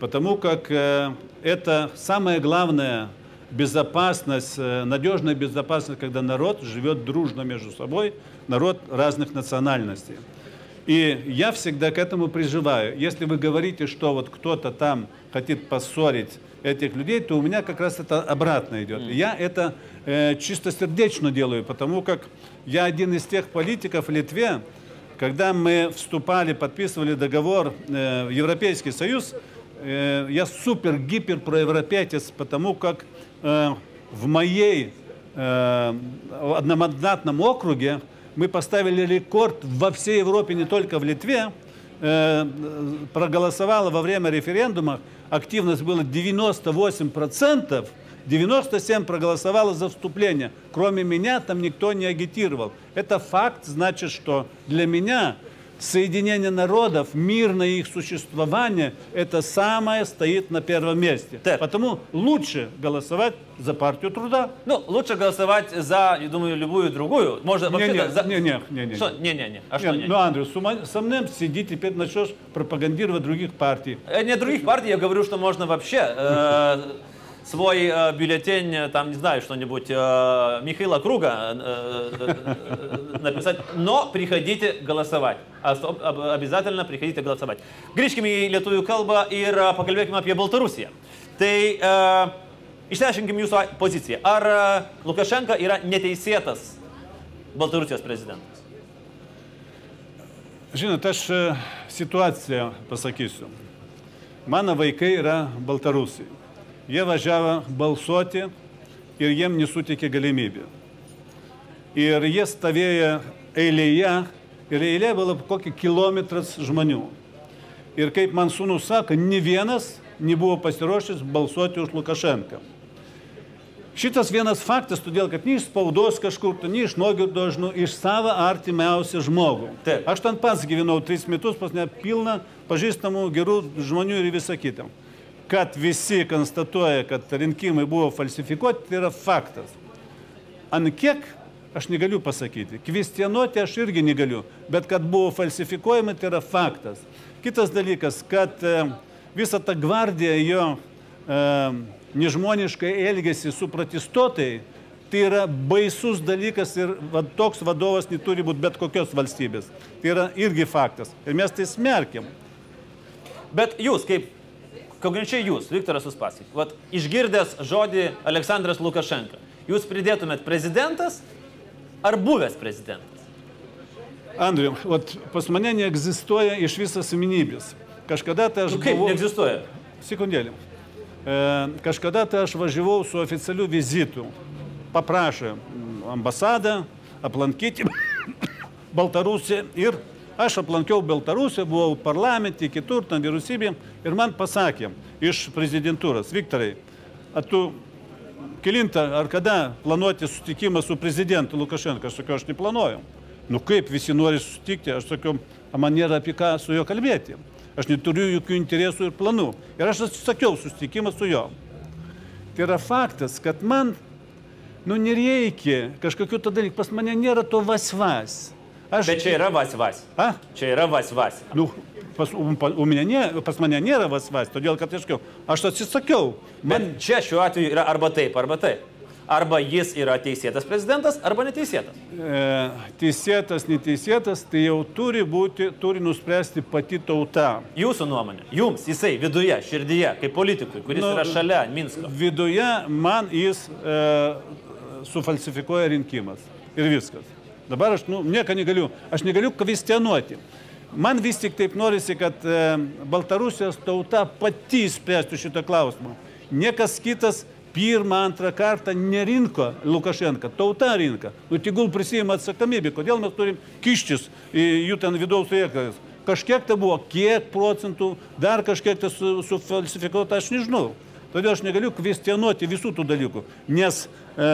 потому как э, это самое главное безопасность, э, надежная безопасность, когда народ живет дружно между собой, народ разных национальностей. И я всегда к этому призываю. Если вы говорите, что вот кто-то там хотит поссорить этих людей, то у меня как раз это обратно идет. И Я это э, чистосердечно делаю, потому как я один из тех политиков в Литве, когда мы вступали, подписывали договор э, в Европейский Союз, э, я супер-гипер проевропеец, потому как э, в моей э, одномандатном округе мы поставили рекорд во всей Европе, не только в Литве. Э, проголосовало во время референдума, активность была 98%, 97 проголосовало за вступление. Кроме меня там никто не агитировал. Это факт, значит, что для меня соединение народов, мирное их существование, это самое стоит на первом месте. Так. Потому лучше голосовать за партию труда. Ну, лучше голосовать за, я думаю, любую другую. Можно вообще Не-не, за... не-не, не-не. Что? Не-не-не. А что? Не, не? ну, Андрей, ума- со мной сиди, теперь начнешь пропагандировать других партий. Э, Не других партий, я говорю, что можно вообще э, свой э, бюллетень, э, там, не знаю, что-нибудь э, Михаила Круга э, э, э, написать, но приходите голосовать. Особ- об- обязательно приходите голосовать. Grįžkime į lietuvių kalbą ir e, pakalbėkime apie Baltarusiją. Tai e, išsiaiškinkim jūsų a- poziciją. Ar e, Lukašenka yra neteisėtas Baltarusijos prezidentas? Žinot, aš e, situaciją pasakysiu. Mano vaikai yra Baltarusiai. Jie važiavo balsuoti ir jiem nesuteikė galimybę. Ir jie stovėjo eilėje ir eilė buvo kokį kilometras žmonių. Ir kaip man sūnus sako, ne vienas nebuvo pasiruošęs balsuoti už Lukašenką. Šitas vienas faktas, todėl kad nei iš spaudos kažkur, tai nei iš nogių dažnų, iš savo artimiausią žmogų. Taip. Aš ten pats gyvenau tris metus, pas ne pilna pažįstamų gerų žmonių ir visą kitą. Kad visi konstatuoja, kad rinkimai buvo falsifikuoti, tai yra faktas. Ant kiek aš negaliu pasakyti. Kvestionuoti aš irgi negaliu, bet kad buvo falsifikuojami, tai yra faktas. Kitas dalykas, kad e, visa ta gvardija jo e, nežmoniškai elgėsi su protestuotojai, tai yra baisus dalykas ir va, toks vadovas neturi būti bet kokios valstybės. Tai yra irgi faktas. Ir mes tai smerkiam. Bet jūs, kaip konkrečiai jūs, Viktoras Uspaskis, vat, išgirdęs žodį Aleksandras Lukašenka, jūs pridėtumėt prezidentas ar buvęs prezidentas? Andriu, vat, pas mane neegzistuoja iš viso asmenybės. Kažkada tai aš Nu, kaip buvau... neegzistuoja? Sekundėlį. E, kažkada tai aš važiavau su oficialiu vizitu. Paprašė ambasadą aplankyti <coughs> Baltarusiją ir aš aplankiau Baltarusiją, buvau parlamente, kitur, ten vyriausybė ir man pasakė iš prezidentūros, Viktorai, tu kilintą ar kada planuoti susitikimą su prezidentu Lukašenka, aš sakiau, aš neplanuoju. Nu kaip visi nori susitikti, aš sakiau, "A man nėra apie ką su juo kalbėti. Aš neturiu jokių interesų ir planų. Ir aš atsisakiau susitikimą su juo. Tai yra faktas, kad man, nu, nereikia kažkokių to dalykų, pas mane nėra to vas-vas. Aš, Bet čia yra vas-vas. Čia yra vas-vas. Nu, pas, u, pa- u mane nė, pas mane nėra vas-vas, todėl kad aš, sakiau, aš atsisakiau. Man, Bet čia šiuo atveju yra arba taip, arba taip. Arba jis yra teisėtas prezidentas, arba neteisėtas. e, teisėtas, neteisėtas, tai jau turi būti, turi nuspręsti pati tauta. Jūsų nuomonė, jums, jisai viduje, širdyje, kaip politikui, kuris Nu, yra šalia Minsko. Viduje man jis e, sufalsifikuoja rinkimas. Ir viskas. Dabar aš nu, nieko negaliu, aš negaliu kvestionuoti. Man vis tik taip norisi, kad e, Baltarusijos tauta pati spręstų šitą klausimą. Niekas kitas pirmą, antrą kartą nerinko Lukašenka, tauta rinka. Nu, tegul prisijima atsakomybę, kodėl mes turim kištis į jų ten vidaus reikalus. Kažkiek tai buvo, kiek procentų, dar kažkiek tai su- sufalsifikuota, aš nežinau. Todėl aš negaliu kvestionuoti visų tų dalykų, nes, e,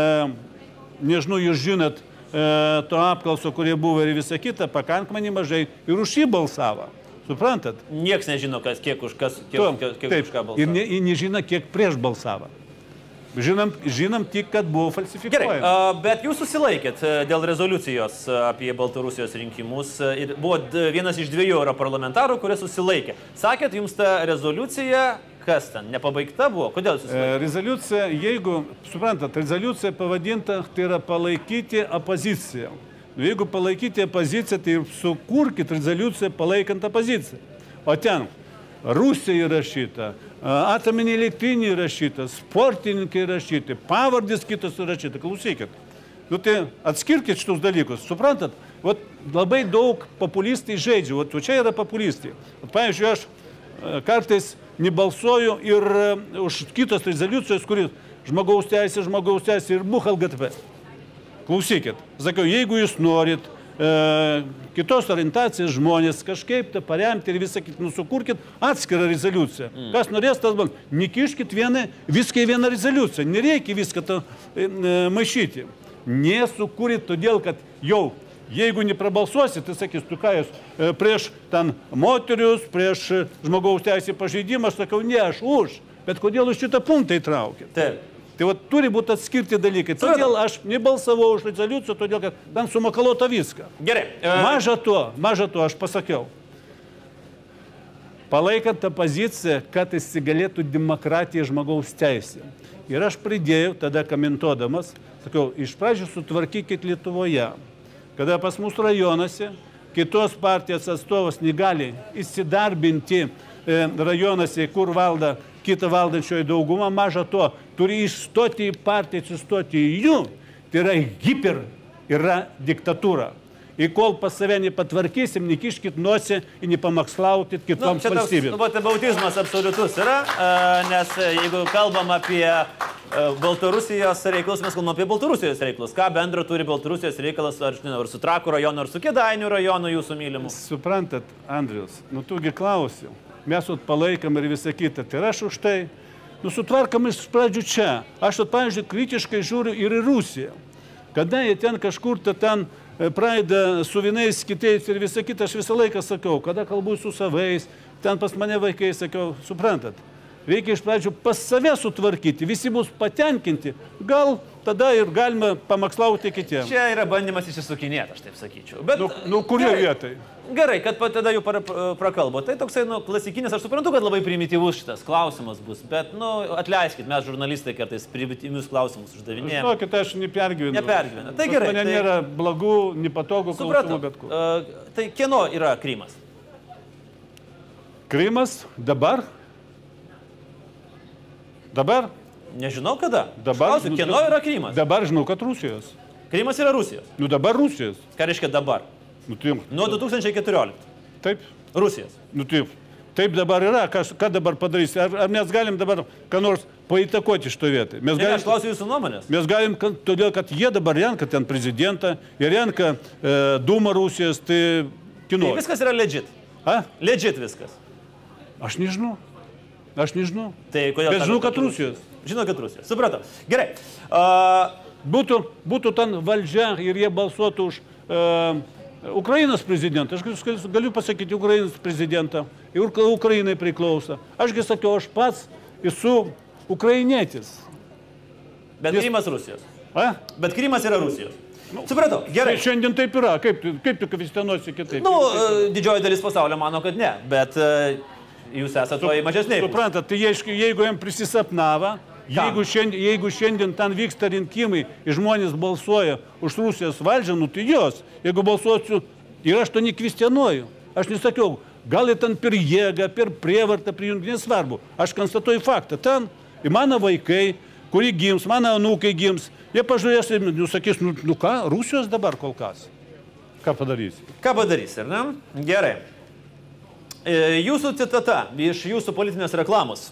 nežinau, jūs žinot, to apklauso, kurie buvo ir visa kita, pakankamai nemažai ir už jį balsavo. Suprantat? Niekas nežino, kas, kiek už, kas, kiek, Tuom, kiek, kiek taip, už ką ir balsavo. ne, ir nežino, kiek prieš balsavo. Žinom, žinom tik, kad buvo Gerai, falsifikuojama. a, bet jūs susilaikėt a, dėl rezoliucijos a, apie Baltarusijos rinkimus ir buvo vienas iš dviejų europarlamentarų, kurie susilaikė. Sakėt, jums ta rezoliucija, kas ten, nepabaigta buvo? Kodėl jūs? E, Rezoliucija, jeigu, suprantat, rezoliucija pavadinta, tai yra palaikyti opoziciją. Nu, Jeigu palaikyti opoziciją, tai sukurkit rezoliuciją palaikant opoziciją. O ten Rusija įrašyta, a, atominė elektrinė įrašyta, sportininkai įrašyti, pavardės kitos įrašyta. Klausykit. Nu tai atskirkit šitus dalykus, suprantat? Vat labai daug populistai žaidžia, vat čia yra populistai. Vat, pavyzdžiui, aš e, kartais nebalsuoju ir e, už kitos rezoliucijos, kuris žmogaus teisė, žmogaus teisė ir buch LGTB. Klausykit, sakiau, jeigu jūs norit e, kitos orientacijos žmonės kažkaip tai paremti ir visą kitą, nusukurkit atskirą rezoliuciją. Mm. Kas norės, tas bal. Nekiškit vieną, viską į vieną rezoliuciją. Nereikia viską to e, e, maišyti. Nesukūrit todėl, kad jau Jeigu neprabalsuosit, tai sakys, tu ką jūs e, prieš ten moterius, prieš e, žmogaus teisį pažeidimą, aš sakau, ne, aš už. Bet kodėl jūs šitą punktą įtraukit? Taip. Tai va, turi būti atskirti dalykai. Todėl aš nebalsavau už rezoliuciją, todėl kad ten sumakalota viską. Gerai. a, Maža to, maža to, aš pasakiau. Palaikant tą poziciją, kad įsigalėtų demokratija žmogaus teisė. Ir aš pridėjau, tada komentuodamas, sakau, iš pradžių sutvarkykit Lietuvoje, kada pas mus rajonuose kitos partijos atstovas negali įsidarbinti e, rajonuose, kur valda kita valdančioji dauguma, maža to, turi išstoti į partiją, atsistoti į jų. Tai yra hiper, yra diktatūra. Ir kol pas save nepatvarkysim, nekiškit nosį ir nepamokslautit Nu, kitoms toks valstybėms. vatabautizmas absoliutus yra, nes jeigu kalbam apie Baltarusijos reikalus, mes kalbam apie Baltarusijos reikalus. Ką bendro turi Baltarusijos reikalas, ar, žinau, ar su Trakų rajonu, ar su Kedainių rajonu jūsų mylimu? Suprantat, Andrius, nu tugi klausiu. Mes vat palaikam ir visą kitą. Tai aš už tai. Nu sutvarkam iš pradžių čia. Aš, vat, pavyzdžiui, kritiškai žiūriu ir į Rusiją. Kada jie ten kažkur ta ten pradeda su vienais kitais ir visą kitą, aš visą laiką sakau, kada kalbu su savais, ten pas mane vaikai sakiau, suprantat, reikia iš pradžių pas save sutvarkyti, visi bus patenkinti, gal tada ir galima pamakslauti kitiems. Čia yra bandymas išsisukinėti, aš taip sakyčiau. Bet, Nu, nu kurioje vietoje? Gerai, kad tada jau para- prakalbo. Tai toksai, nu, klasikinis, aš suprantu, kad labai primityvus šitas klausimas bus, bet, nu, atleiskit, mes žurnalistai kartais primityvius klausimus uždavinėjame. Žinokit, aš nepergyvenu. Nepergyvena. Tai gerai, Mane tai- nėra blagų, nepatogų klausimų, bet kur. Uh, tai kieno yra Krymas? Krymas dabar? Dabar? Nežinau kada. Dabar. Klausiu, kieno yra Krymas? Dabar žinau, kad Rusijos. Krymas yra Rusijos. Nu dabar Rusijos. Ką reiškia dabar? Nu, tai, Nuo 2014. taip. Rusijos. Nu, taip. Taip dabar yra. Kas, ką dabar padarys? Ar, ar mes galim dabar ką nors paįtakoti iš to vietoj? Mes Ne, ne, aš galim, klausiu jūsų nuomonės. mes galim kad- todėl kad jie dabar renka ten prezidentą, jie renka e, Dūmą Rusijos, tai Tai kino. viskas yra legit. A? Legit viskas. Aš nežinau. Aš nežinau. Tai kodėl? Bet žinau, kad Rusijos. Žinau, kad Rusijos. Supratau. Gerai. Uh, Būtų, būtų ten valdžia ir jie balsuotų už, e, Ukrainos prezidentą, aš galiu- pasakyti Ukrainos prezidentą, ir Ukra- Ukrainai priklauso. Ašgi sakiau, aš pats esu ukrainietis. Bet Krymas Rusijos. A? Bet Krymas yra Rusijos. Supratau, gerai. Tai šiandien taip yra, kaip, kaip tu kvestionuosi kitaip? Nu, e, didžioji dalis pasaulio mano, kad ne, bet e, jūs esate toj mažesniai. pusėj. Suprantat, tai jeigu, jeigu jam prisisapnava, jeigu šiandien, jeigu šiandien ten vyksta rinkimai ir žmonės balsuoja už Rusijos valdžią, nu tai jos. Jeigu balsuosiu ir aš to nekvestionuoju, aš nesakiau, gal ir ten per jėgą, per prievartą prijungti, nesvarbu. Aš konstatuoju faktą. Ten ir mano vaikai, kuri gims, mano anūkai gims, jie pažiūrės ir nu, sakys, nu, nu ką, Rusijos dabar kol kas. Ką padarysi? Ką padarys, ar ne? Gerai. Jūsų citata iš jūsų politinės reklamos.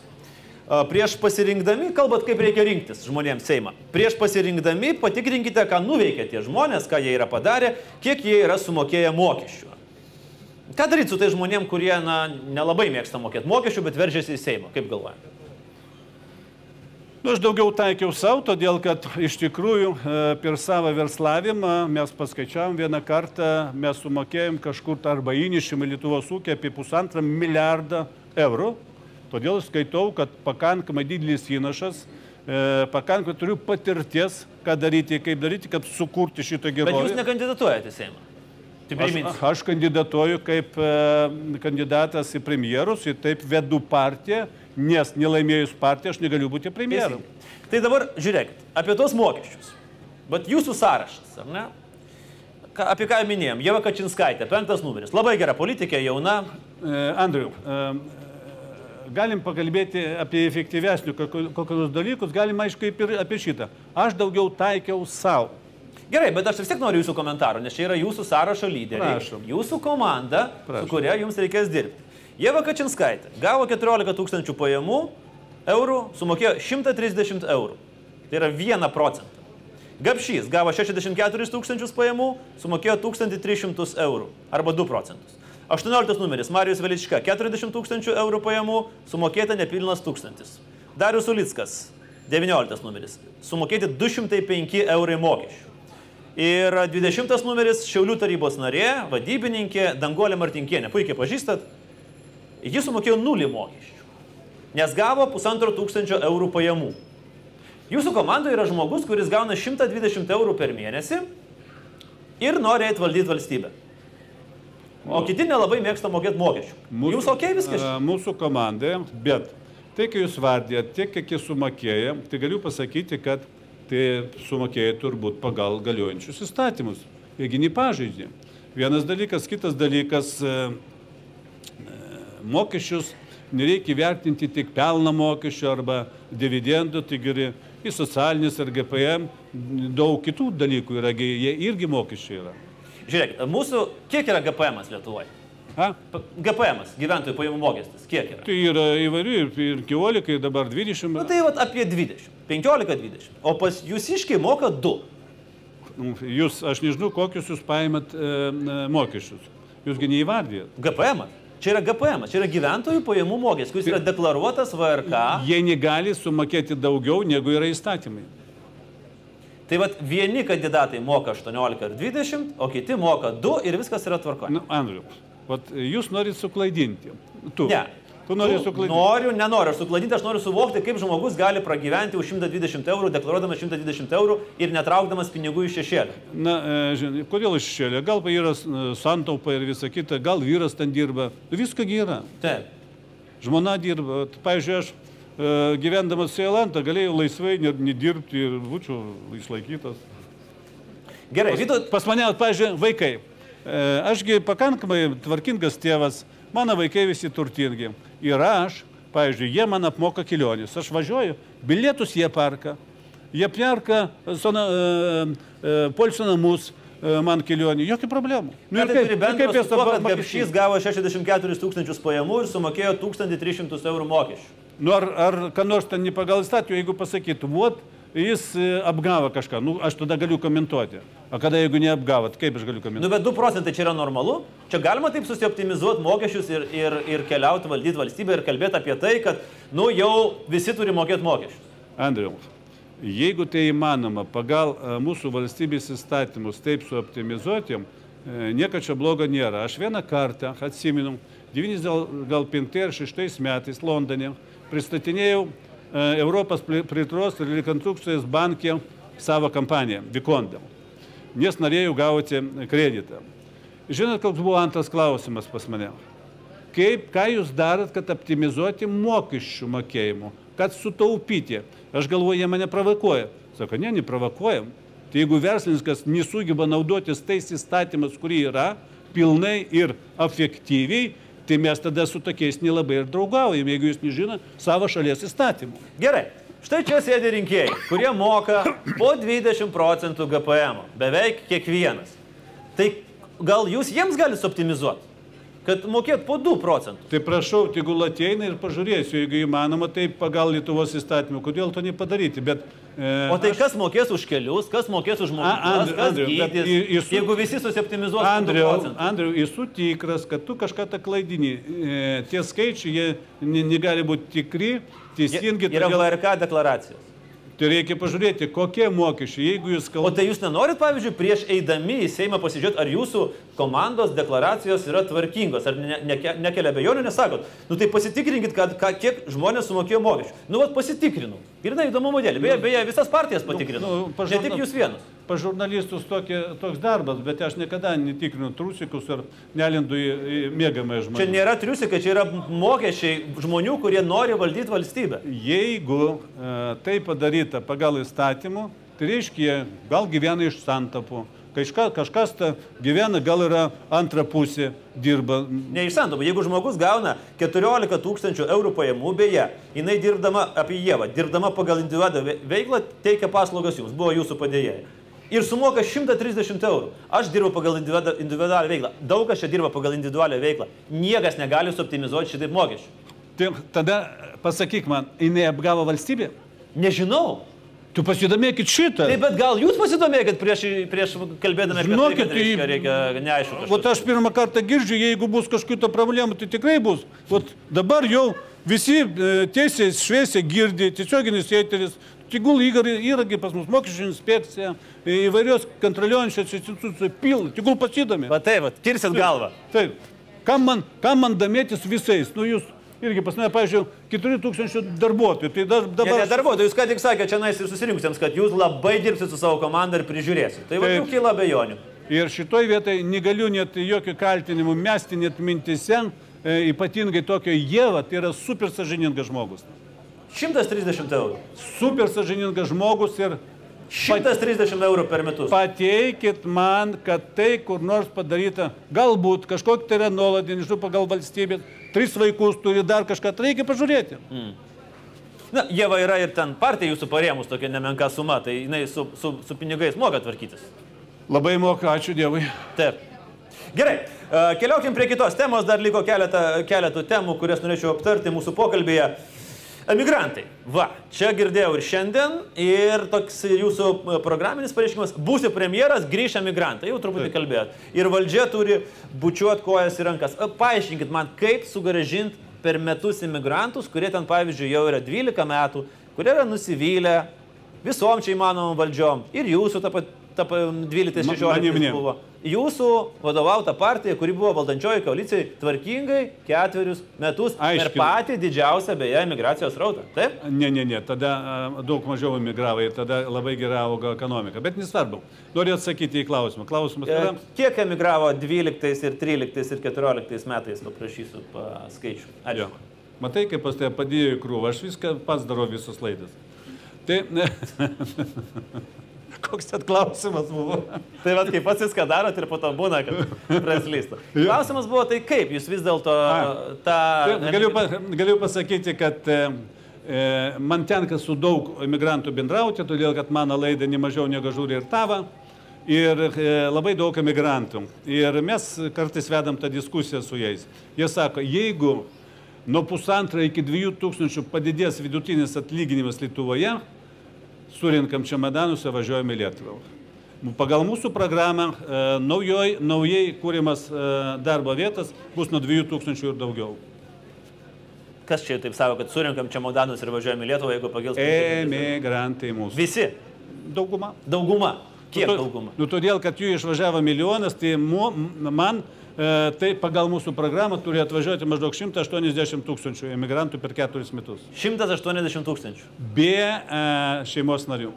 Prieš pasirinkdami, kalbat, kaip reikia rinktis žmonėms Seimą. Prieš pasirinkdami patikrinkite, ką nuveikė tie žmonės, ką jie yra padarę, kiek jie yra sumokėję mokesčių. Ką daryti su tai žmonėm, kurie na, nelabai mėgsta mokėti mokesčių, bet veržiasi į Seimą? Kaip galvojate? Nu, aš daugiau taikiau savo, todėl kad iš tikrųjų e, per savo verslavimą mes paskaičiavom vieną kartą, mes sumokėjom kažkur arba įnišimą Lietuvos ūkį apie pusantrą milijardą eurų. Todėl skaitau, kad pakankamai didelis įnašas, e, pakankamai turiu patirties, ką daryti, kaip daryti, kad sukurti šitą Bet jūs gerovę. nekandidatuojate į Seimą. Aš, aš kandidatuoju kaip e, kandidatas į premjerus ir taip vedu partiją, nes nelaimėjus partiją aš negaliu būti premjeru. Tai dabar žiūrėkit, apie tos mokesčius. Bet jūsų sąrašas, ar ne? Ką, apie ką minėjom? Jeva Kačinskaitė, penktas numeris. Labai gera politikė, jauna. E, Andriu, e, galim pakalbėti apie efektyvesnių kokius dalykus, galim aišku ir apie šitą. Aš daugiau taikiau savo. Gerai, bet aš vis tiek noriu jūsų komentarų, nes čia yra jūsų sąrašo lyderiai. Prašom. Jūsų komanda, Prašom. su kuria jums reikės dirbti. Jeva Kačinskaitė gavo 14 tūkstančių pajamų eurų, sumokėjo 130 eurų. Tai yra 1 procentą. Gapšys gavo 64 tūkstančius pajamų, sumokėjo 1300 eurų arba 2 procentus. 18 numeris Marijus Velička 40 tūkstančių eurų pajamų, sumokėta nepilnas tūkstantis. Darius Ulickas 19 numeris, sumokėti 205 eurai mokesčių. Ir 20 numeris Šiaulių tarybos narė, vadybininkė Dangolė Martinkienė. Puikiai pažįstat. Jis sumokėjo nulį mokesčių, nes gavo pusantro tūkstančio eurų pajamų. Jūsų komandoje yra žmogus, kuris gauna 120 eurų per mėnesį ir nori eiti valdyti valstybę. O kiti nelabai mėgsta mokėti mokesčių. Jūs ok viskas? Mūsų komandai, bet tai, kai jūs vardėt, tiek, kiek jis sumokėjo, tai galiu pasakyti, kad tai sumokėjo turbūt pagal galiojančius įstatymus. Jiegi nepažeidė. Vienas dalykas, kitas dalykas, mokesčius nereikia vertinti tik pelno mokesčio arba dividendų, tai geri į socialinis ar GPM, daug kitų dalykų yra, jie irgi mokesčiai yra. Žiūrėkit, mūsų, kiek yra GPM Lietuvoje? A? GPM, gyventojų pajamų mokestis, kiek yra? Tai yra įvairių ir, ir 14, dabar 20. Nu tai vat apie 20, 15-20. O pas jūs iškiai moka 2. Jūs, aš nežinau, kokius jūs paimat e, e, mokesčius. Jūsgi neįvardėjat. GPM. Čia yra GPM, čia yra gyventojų pajamų mokestis, kuris yra deklaruotas VRK. Jie negali sumokėti daugiau, negu yra įstatymai. Tai vad vieni kandidatai moka 18 ar 20, o kiti moka 2 ir viskas yra tvarkoje. Nu, Andriu, vat jūs norit suklaidinti. Tu. Ne. Tu nori suklaidinti. Noriu, nenoriu, aš sukladinti, aš noriu suvokti, kaip žmogus gali pragyventi už 120 eurų, deklaruodamas 120 eurų ir netraukdamas pinigų iš šešėlio. Na, e, žinai, kodėl iššėlė? Gal yra e, santaupa ir visa kita, gal vyras ten dirba. Viską yra. Taip. Žmona dirba. Pavyzdžiui, aš e, gyvendamas Seilantą galėjau laisvai ne- nedirbti ir būčiau išlaikytas. Gerai, Vytau, Pas mane, pažiūrėjau, vaikai. Ašgi pakankamai tvarkingas tėvas, mano vaikai visi turtingi. Ir aš, pavyzdžiui, jie man apmoka kelionės. Aš važiuoju, bilietus jie perka, jie perka sona, e, e, polsio namus e, man kelionį, jokių problemų. Nu, tai turi bendro jie su tuo, kad? Gapšys gavo 64 tūkstančius pajamų ir sumokėjo 1300 eurų mokesčių. Nu, ar, ar ką nors ten ne pagal įstatymą, jeigu pasakytų, vot, jis e, apgavo kažką, nu, aš tada galiu komentuoti. O kada jeigu neapgavot, kaip aš galiu Nu, komentuoti? bet 2 procentai čia yra normalu. Čia galima taip susioptimizuoti mokesčius ir, ir, ir keliauti valdyti valstybę ir kalbėti apie tai, kad, nu, jau visi turi mokėti mokesčius. Andriau, jeigu tai įmanoma pagal e, mūsų valstybės įstatymus taip suoptimizuoti, E, Nieko čia blogo nėra. Aš vieną kartą atsimenu, 95 ar 6 metais Londone pristatinėjau plė- plėtros ir rekonstrukcijos bankė savo kampaniją, Vikondam, nes norėjau gauti kreditą. Žinot, koks buvo antras klausimas pas mane? Kaip, ką jūs darot, kad optimizuoti mokesčių mokėjimų, kad sutaupyti? Aš galvoju, jie mane provokuoja. Sako, ne, neprovokuojam. Tai jeigu verslininkas nesugeba naudotis tais įstatymas, kurį yra, pilnai ir efektyviai, tai mes tada su tokiais nelabai ir draugaujam, jeigu jūs nežino savo šalies įstatymų. Gerai. Štai čia sėdi rinkėjai, kurie moka po 20 procentų GPM, beveik kiekvienas. Tai gal jūs jiems galite optimizuoti, kad mokėt po 2 procentų? Tai prašau, tegul ateina ir pažiūrėsiu, jeigu įmanoma, tai pagal Lietuvos įstatymų, kodėl to nepadaryti. Bet, e, O tai kas mokės už kelius, kas mokės už mokyklas, kas Andriau, bet gydys, į- į su- jeigu visi susiptimizuos po 2 Andriau, procentų? Andriau, esu tikras, kad tu kažką tą klaidini. E, tie skaičiai, jie ne- negali būti tikri, teisingi. Yra todėl- VRK deklaracijos. Tai reikia pažiūrėti, kokie mokesčiai, jeigu jūs O kalbate. tai jūs nenorit, pavyzdžiui, prieš eidami į Seimą pasižiūrėti, ar jūsų komandos deklaracijos yra tvarkingos, ar ne, ne, nekelia bejonių, nesakot. Nu tai pasitikrinkit, kad, ką, kiek žmonės sumokėjo mokesčių. Nu, vat pasitikrinau. Ir na, įdomu modelį. Beje, beje, visas partijas patikrinau. nu, ne pažarna- tik jūs vienas. Pa žurnalistus tokie, toks darbas, bet aš niekada netikrinu trusikus ir nelindu į, į mėgamąją žmonių. Čia nėra triusikai, čia yra mokesčiai žmonių, kurie nori valdyti valstybę. Jeigu e, tai padaryta pagal įstatymų, tai reiškia, gal gyvena iš santapų, kažka, kažkas ta gyvena, gal yra antra pusė, dirba. Neišsantoma, jeigu žmogus gauna 14 tūkstančių eurų pajamų, beje, jinai dirbdama apie Jėvą, dirbdama pagal individualią ve- veiklą, teikia paslaugas jums, buvo jūsų padėjėjai. Ir sumoka 130 eurų. Aš dirbu pagal individu- individualią veiklą. Daug kas čia dirba pagal individualią veiklą. Niekas negali suoptimizuoti šitaip mokesčių. Tai tada pasakyk man, jinai apgavo valstybę? Nežinau. Tu pasidomėkit šitą. Tai bet gal jūs pasidomėkit prieš, prieš kalbėdami apie Žinokit, tai, kad reiškia, tai- reikia neaišku. Vat aš pirmą kartą girdžiu, jeigu bus kažkokių problemų, tai tikrai bus. Vat dabar jau visi e, tiesiai šviesiai girdi, tiesioginis eteris, tegul įragi pas mus mokesčių inspekcija, įvairios kontroliuojančios institucijos pilna, tegul pasidomi. Va taip, va, tirsit galvą. Taip, kam man, kam man domėtis visais? Nu jūs irgi pas mane, pavyzdžiui, 4000 darbuotojų, tai dar, Dabar... dabar... Ne, darbuotojai, jūs ką tik sakėte čia nais ir susirinkusiems, kad jūs labai dirbsite su savo komanda ir prižiūrėsite. Tai va, jau kyla bejonių. Ir šitoj vietoj negaliu net jokių kaltinimų mesti net mintise, e, ypatingai tokio Jėva, tai yra super sažiningas žmogus. 130 eurų. Super sažiningas žmogus ir 130 eurų per metus. pateikit man, kad tai kur nors padaryta, galbūt kažkokia tai yra nuoladė, nežinau, pagal valstybės, tris vaikus turi dar kažką, tai reikia pažiūrėti. Na, Jėva yra ir ten partija jūsų parėmus tokia nemenka suma, tai jinai su, su, su pinigais moka tvarkytis. Labai moka, ačiū Dievui. Taip. Gerai, e, keliaukim prie kitos temos, dar liko keletą, keletų temų, kurias norėčiau aptarti mūsų pokalbėje. Emigrantai. Va, čia girdėjau ir šiandien, ir toks jūsų e, programinis pareiškimas, būsi premjeras, grįš emigrantai, jau truputį kalbėjot. Ir valdžia turi bučiuot kojas į rankas. E, Paaiškinkit man, kaip sugražinti per metus imigrantus, kurie ten, pavyzdžiui, jau yra 12 metų, kurie yra nusivylę visom čia įmanomom valdžiom. Ir jūsų ta pat ta pa- 12-16 Ma- manim ne. buvo. Jūsų vadovauta partija, kuri buvo valdančioji koalicijai, tvarkingai ketverius metus per Aiškinu. patį didžiausią beje emigracijos rautą. Taip? Ne, ne, ne, tada daug mažiau emigravo ir tada labai gerai augo ekonomika. Bet nesvarbu. Noriu atsakyti į klausimą. Klausimas E, yra. Kiek emigravo 12 ir 13 ir 14 metais, paprašysiu pa skaičių. Jo. Ačiū. Matai, kaip pas tave padėjo į krūvą, aš viską pats darau visus laidas. Tai. <laughs> Koks ten klausimas buvo? Tai vad, kaip pats viską darot ir po to būna, kad praslysta. <laughs> Klausimas buvo tai kaip, jūs vis dėlto tą... Galiu, pa, galiu pasakyti, kad e, e, man tenka su daug emigrantų bendrauti, todėl kad mano laida ne mažiau negu žiūri ir tava. Ir e, labai daug emigrantų. Ir mes kartais vedam tą diskusiją su jais. Jie sako, jeigu nuo pusantro iki dviejų tūkstančių padidės vidutinis atlyginimas Lietuvoje, surinkam čemodanus ir važiuojame į Lietuvą. Pagal mūsų programą e, naujoj, naujai kūrimas e, darbo vietas bus nuo 2000 ir daugiau. Kas čia taip sako, kad surinkam čia modanus ir važiuojame į Lietuvą, jeigu pagils... Emigrantai mūsų. Visi, Dauguma. dauguma. Kiek Nu, dauguma? Nu, todėl, kad jų išvažiavo milijonas, tai mu, man e, tai pagal mūsų programą turi atvažiuoti maždaug 180 tūkstančių emigrantų per keturis metus. 180 tūkstančių. Be e, šeimos narių.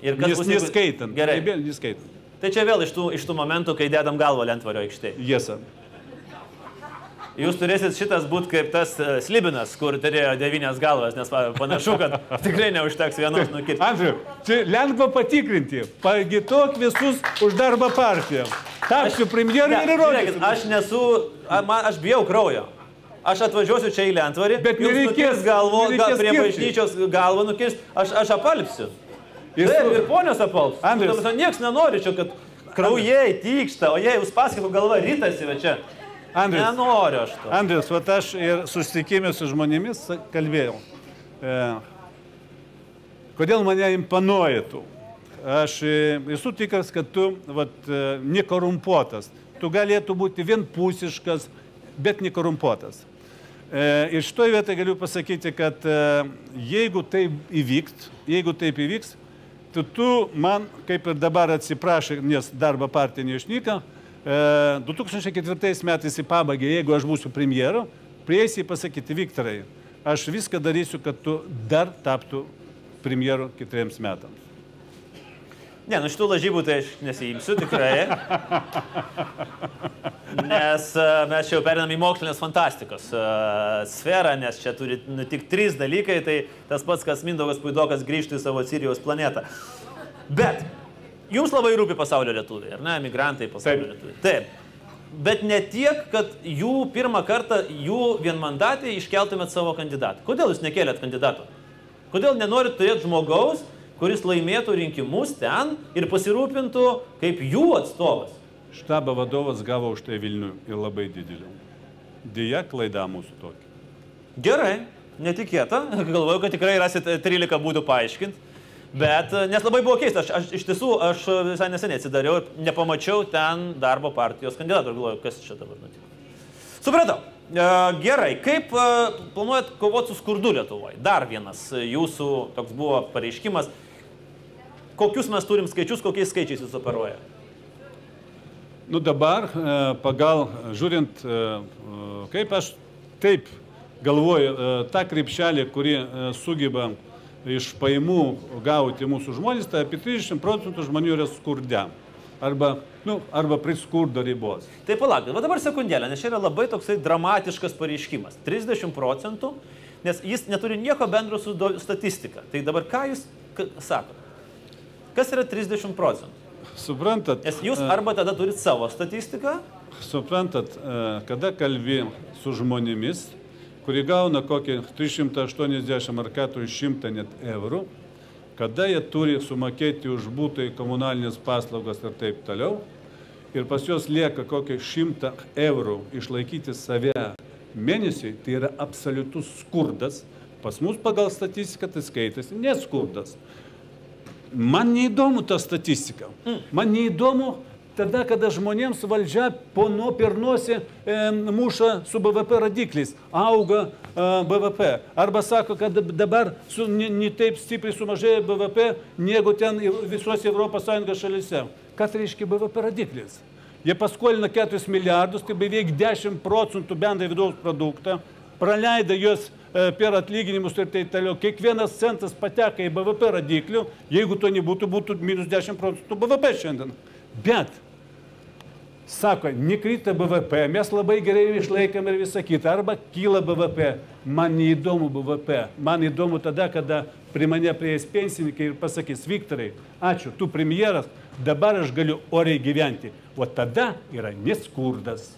Ir kas Nes bus, jeigu- neskaitant. Gerai. Be- Neskaitant. Tai čia vėl iš tų, iš tų momentų, kai dedam galvą lentvario aikštėje. Jėsa. Jūs turėsit šitas būti kaip tas e, slibinas, kur turėjo devynias galvas, nes panašu, kad <laughs> tikrai neužteks vienos nukirti. Andriu, čia lengva patikrinti. Pagitok visus už darbą partiją. Tapsiu premjeru Ne, ir įrodysiu. aš nesu, a, man, aš bijau kraujo. Aš atvažiuosiu čia į Lentvarį, Bet nereikės- galvo, ga, nereikės prie skirti. bažnyčios galvą nukirs, aš, aš apalpsiu. Ir Taip, su- ir ponios apalps. Andrius. Niekas nenori čia, kad kraujai tyksta, o jei jūs pasakotų galva rytasi, čia. Andrius. Nenoriu aš to. Andrius, va aš ir susitikimė su žmonėmis kalbėjau. E, kodėl mane imponuoja tu? Aš e, esu tikras, kad tu vat, e, nekorumpuotas. Tu galėtų būti vienpusiškas, bet nekorumpuotas. E, ir šitoje vietoje galiu pasakyti, kad e, jeigu taip įvyks, jeigu taip įvyks, tu, tu man, kaip ir dabar atsiprašai, nes darbo partija neišnyka, e, 2004 metais į pabaigą, jeigu aš būsiu premjeru, prieisi pasakyti, Viktorai, aš viską darysiu, kad tu dar taptų premjeru kitiems metams. Ne, nu šitų lažybų tai aš nesijimsiu tikrai. Nes e, mes čia jau perinam į mokslinės fantastikos e, sferą, nes čia turi nutikti trys dalykai, tai tas pats, kas Mindaugas Puidokas grįžtų į savo Sirijos planetą. Bet jums labai rūpi pasaulio lietuviai, ar ne, emigrantai pasaulio Taip. lietuviai. Taip. Bet ne tiek, kad jų pirmą kartą jų vienmandatį iškeltumėt savo kandidatą. Kodėl jūs nekėlėt kandidato? Kodėl nenorit turėti žmogaus, kuris laimėtų rinkimus ten ir pasirūpintų kaip jų atstovas? Štabo vadovas gavo už tai Vilnių ir labai didelį. Deja, klaida mūsų tokia. Gerai, netikėta. <laughs> Galvoju, kad tikrai rasit 13 būdų paaiškinti. Bet, e, nes labai buvo keista, aš, aš iš tiesų, aš visai neseniai atsidariau ir nepamačiau ten darbo partijos kandidatų ir galvoju, kas čia dabar nutiko. Supratau. E, Gerai, kaip e, planuojat kovoti su skurdu Lietuvoje? Dar vienas e, jūsų toks buvo pareiškimas. Kokius mes turim skaičius, kokiais skaičiais jūs operuoja? Nu dabar, e, pagal, žiūrint, e, e, kaip aš taip galvoju, tą krepšelį, kurį sugeba iš paimų gauti mūsų žmonės, tai apie 30 procentų žmonių yra skurde. Arba, nu, arba prie skurdo ribos. Tai palaukit, va dabar sekundėlę, nes čia yra labai toksai dramatiškas pareiškimas. 30 procentų, nes jis neturi nieko bendro su statistika. Tai dabar ką jūs k- sakot? Kas yra 30 procentų? Suprantat? Nes jūs e, arba tada turit savo statistiką, Suprantat, e, kada kalbi su žmonėmis, kurie gauna kokį 380 ar 400 net eurų, kada jie turi sumokėti už būtai komunalinės paslaugas ir taip toliau, ir pas juos lieka kokį 100 eurų išlaikyti save mėnesiui, tai yra absoliutus skurdas. Pas mus pagal statistiką tai skaitasi neskurdas. Man neįdomu ta statistika. Man neįdomu tada, kada žmonėms valdžia po nuo pirnosi e, muša su BVP rodikliais, auga e, BVP. Arba sako, kad dabar su, ne, ne taip stipriai sumažėjo BVP, negu ten visose ES šalise. Kas reiškia BVP rodiklis? Jie paskolina 4 milijardus, tai beveik 10 procentų bendrai vidaus produktą, praleido juos e, per atlyginimus ir taip toliau. Kiekvienas centas pateka į BVP rodiklių, jeigu to nebūtų, būtų minus 10 procentų BVP šiandien. Bet, sako, nekrita BVP, mes labai gerai išlaikėm ir visą kitą, arba kyla BVP. Man neįdomu BVP, man įdomu tada, kada prie mane prieės pensininkai ir pasakys, Viktorai, ačiū, tu premjeras, dabar aš galiu oriai gyventi. O tada yra neskurdas.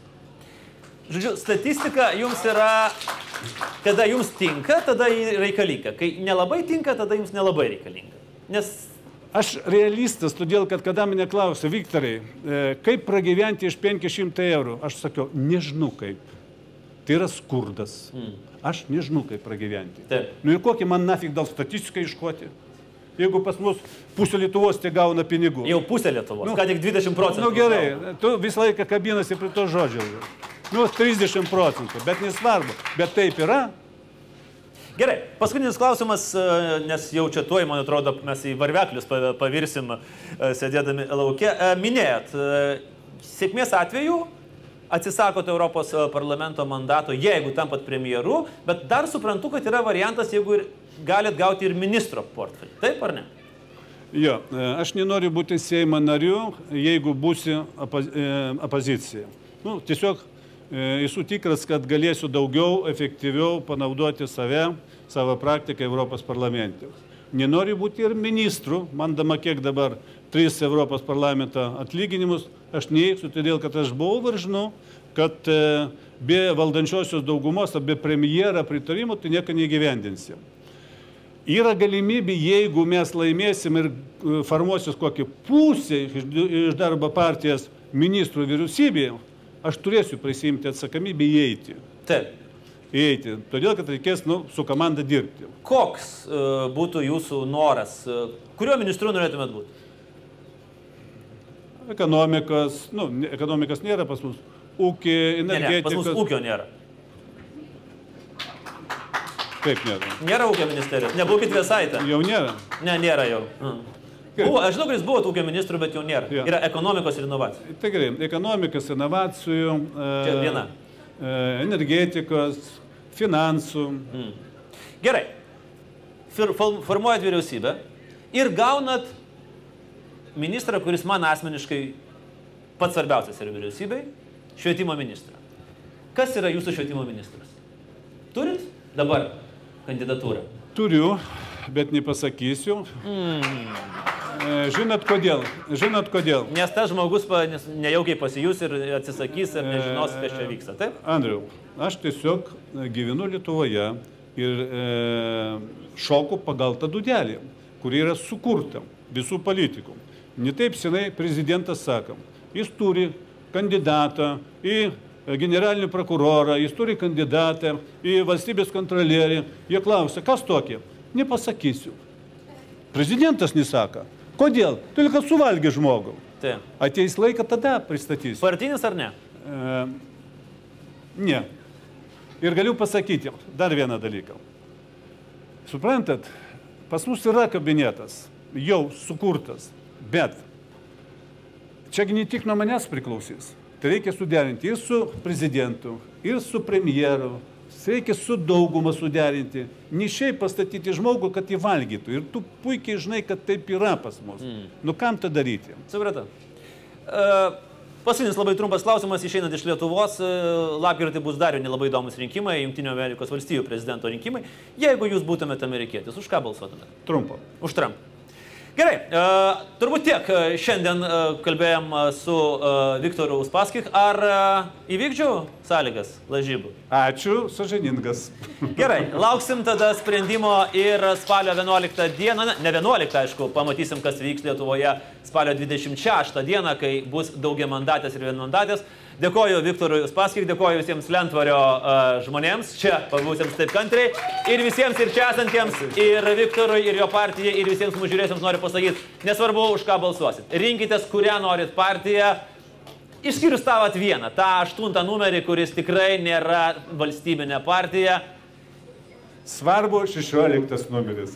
Žodžiu, statistika jums yra, kada jums tinka, tada ji reikalinga. Kai nelabai tinka, tada jums nelabai reikalinga. Nes Aš realistas, todėl kad kada mane klausia, Viktorai, e, kaip pragyventi iš 500 eurų, aš sakiau, nežinau kaip. Tai yra skurdas. Aš nežinau kaip pragyventi. Taip. Nu ir kokį man nafik dėl statistiką iškoti? Jeigu pas mus pusė Lietuvos tai gauna pinigų. jau pusė Lietuvos, Nu, ką tik 20 procentų. Na nu, gerai, tu visą laiką kabinasi prie to žodžio. Nu, 30 procentų, bet nesvarbu. Bet taip yra. Gerai, paskutinis klausimas, e, nes jau čia tuoj, man atrodo, mes į varveklius pa- pavirsim e, sėdėdami laukia. E, Minėjot, sėkmės atveju atsisakote Europos e, parlamento mandato, jeigu tampat premjeru, bet dar suprantu, kad yra variantas, jeigu ir galit gauti ir ministro portfelį. Taip ar ne? Jo, e, aš nenoriu būti Seimo nariu, jeigu būsiu opo, e, opozicija. Nu, tiesiog esu tikras, kad galėsiu daugiau, efektyviau panaudoti save, savo praktiką Europos parlamente. Nenoriu būti ir ministru, man dama kiek dabar tris Europos parlamento atlyginimus, aš neįsiu, todėl kad aš buvau ir žinau, kad e, be valdančiosios daugumos, be premjero pritarimo, tai nieko neįgyvendinsim. Yra galimybė, jeigu mes laimėsim ir e, formuosis kokį pusę iš darbo partijos ministrų vyriausybėje, aš turėsiu prisimti atsakomybę įeiti. Taip. Įeiti. Todėl, kad reikės nu, su komanda dirbti. Koks uh, būtų jūsų noras? Uh, kuriuo ministru norėtumėt būti? Ekonomikos, nu, ekonomikos nėra pas mus. Ūkį, Ne, ne, pas mus ūkio nėra. Taip nėra. Nėra ūkio ministerijos. Nebūkit viesaitę. Jau nėra. Ne, nėra jau. Mm. Buvo, aš žinau, kad jis buvo ūkio ministru, bet jau nėra. Jo. Yra ekonomikos ir inovacijų. Tai gerai, ekonomikos, inovacijų, Čia e, viena. e, energetikos, finansų. Gerai. Fir- fol- Formuojat vyriausybę ir gaunat ministrą, kuris man asmeniškai pats svarbiausias yra vyriausybei - švietimo ministrą. Kas yra jūsų švietimo ministras? Turit dabar kandidatūrą? Turiu, bet nepasakysiu. E, Žinot kodėl? Žinot kodėl? Nes tas žmogus pa, nes nejaukiai pasijus ir atsisakys ir nežinos, kas čia vyksta. Taip? Andriu, aš tiesiog e, gyvenu Lietuvoje ir e, šoku pagal tą dudelį, kuri yra sukurta visų politikų. Netaip senai prezidentas sakom, jis turi kandidatą į e, generalinį prokurorą, jis turi kandidatą į valstybės kontrolierį. Jie klausia, kas tokie? Nepasakysiu. Prezidentas nesako. Kodėl? Todėl, kad suvalgė žmogų. Taip. Ateis laiką tada pristatysiu. Partinis ar ne? E, ne. Ir galiu pasakyti dar vieną dalyką. Suprantat, pas mus yra kabinetas, jau sukurtas, bet čia ne tik nuo manęs priklausys. Tai reikia suderinti ir su prezidentu, ir su premjeru, reikia su dauguma suderinti. Ne šiaip pastatyti žmogų, kad jį valgytų. Ir tu puikiai žinai, kad taip yra pas mus. Mm. Nu kam tą daryti? Supratau. Uh, Paskutinis labai trumpas klausimas išeinant iš Lietuvos. E, Lapkritį bus dar vieni labai įdomus rinkimai, Junktinių Amerikos valstybių prezidento rinkimai. Jeigu jūs būtumėte amerikietis, už ką balsuotumėte? Trumpo. Už Trump. Gerai, uh, turbūt tiek uh, šiandien uh, kalbėjom uh, su uh, Viktoru Uspaskich. Ar uh, įvykdžiau sąlygas lažybų? Ačiū, sažiningas. <laughs> Gerai, lauksim tada sprendimo ir spalio 11 dieną, ne, ne 11 aišku, pamatysim, kas vyks Lietuvoje spalio 26 dieną, kai bus daugia mandatės ir vienmandatės. Dėkoju Viktorui Uspaskik, dėkoju visiems Lentvario uh, žmonėms, čia pabūsiems taip kantriai ir visiems ir čia esantiems, ir Viktorui, ir jo partijai, ir visiems mūsų žiūrėsiems noriu pasakyti, nesvarbu, už ką balsuosit. Rinkitės, kurią norit partiją. Išskyrus tą vieną, tą aštuntą numerį, kuris tikrai nėra valstybinė partija. Svarbu 16 numeris.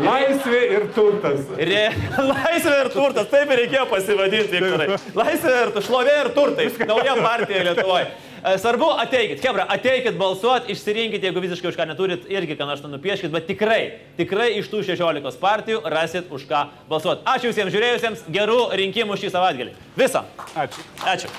Laisvė ir turtas. Re... Laisvė ir turtas, taip ir reikėjo pasivadinti, Viktorai. Laisvė ir šlovė ir turtai. Nauja partija Lietuvoje. Svarbu, ateikit, Hebra, ateikit balsuoti, išsirinkit, jeigu visiškai už ką neturit, irgi ką nors nupieškit, bet tikrai, tikrai iš tų 16 partijų rasit už ką balsuoti. Ačiū visiems žiūrėjusiems, gerų rinkimų šį savaitgalį. Visą. Ačiū. Ačiū.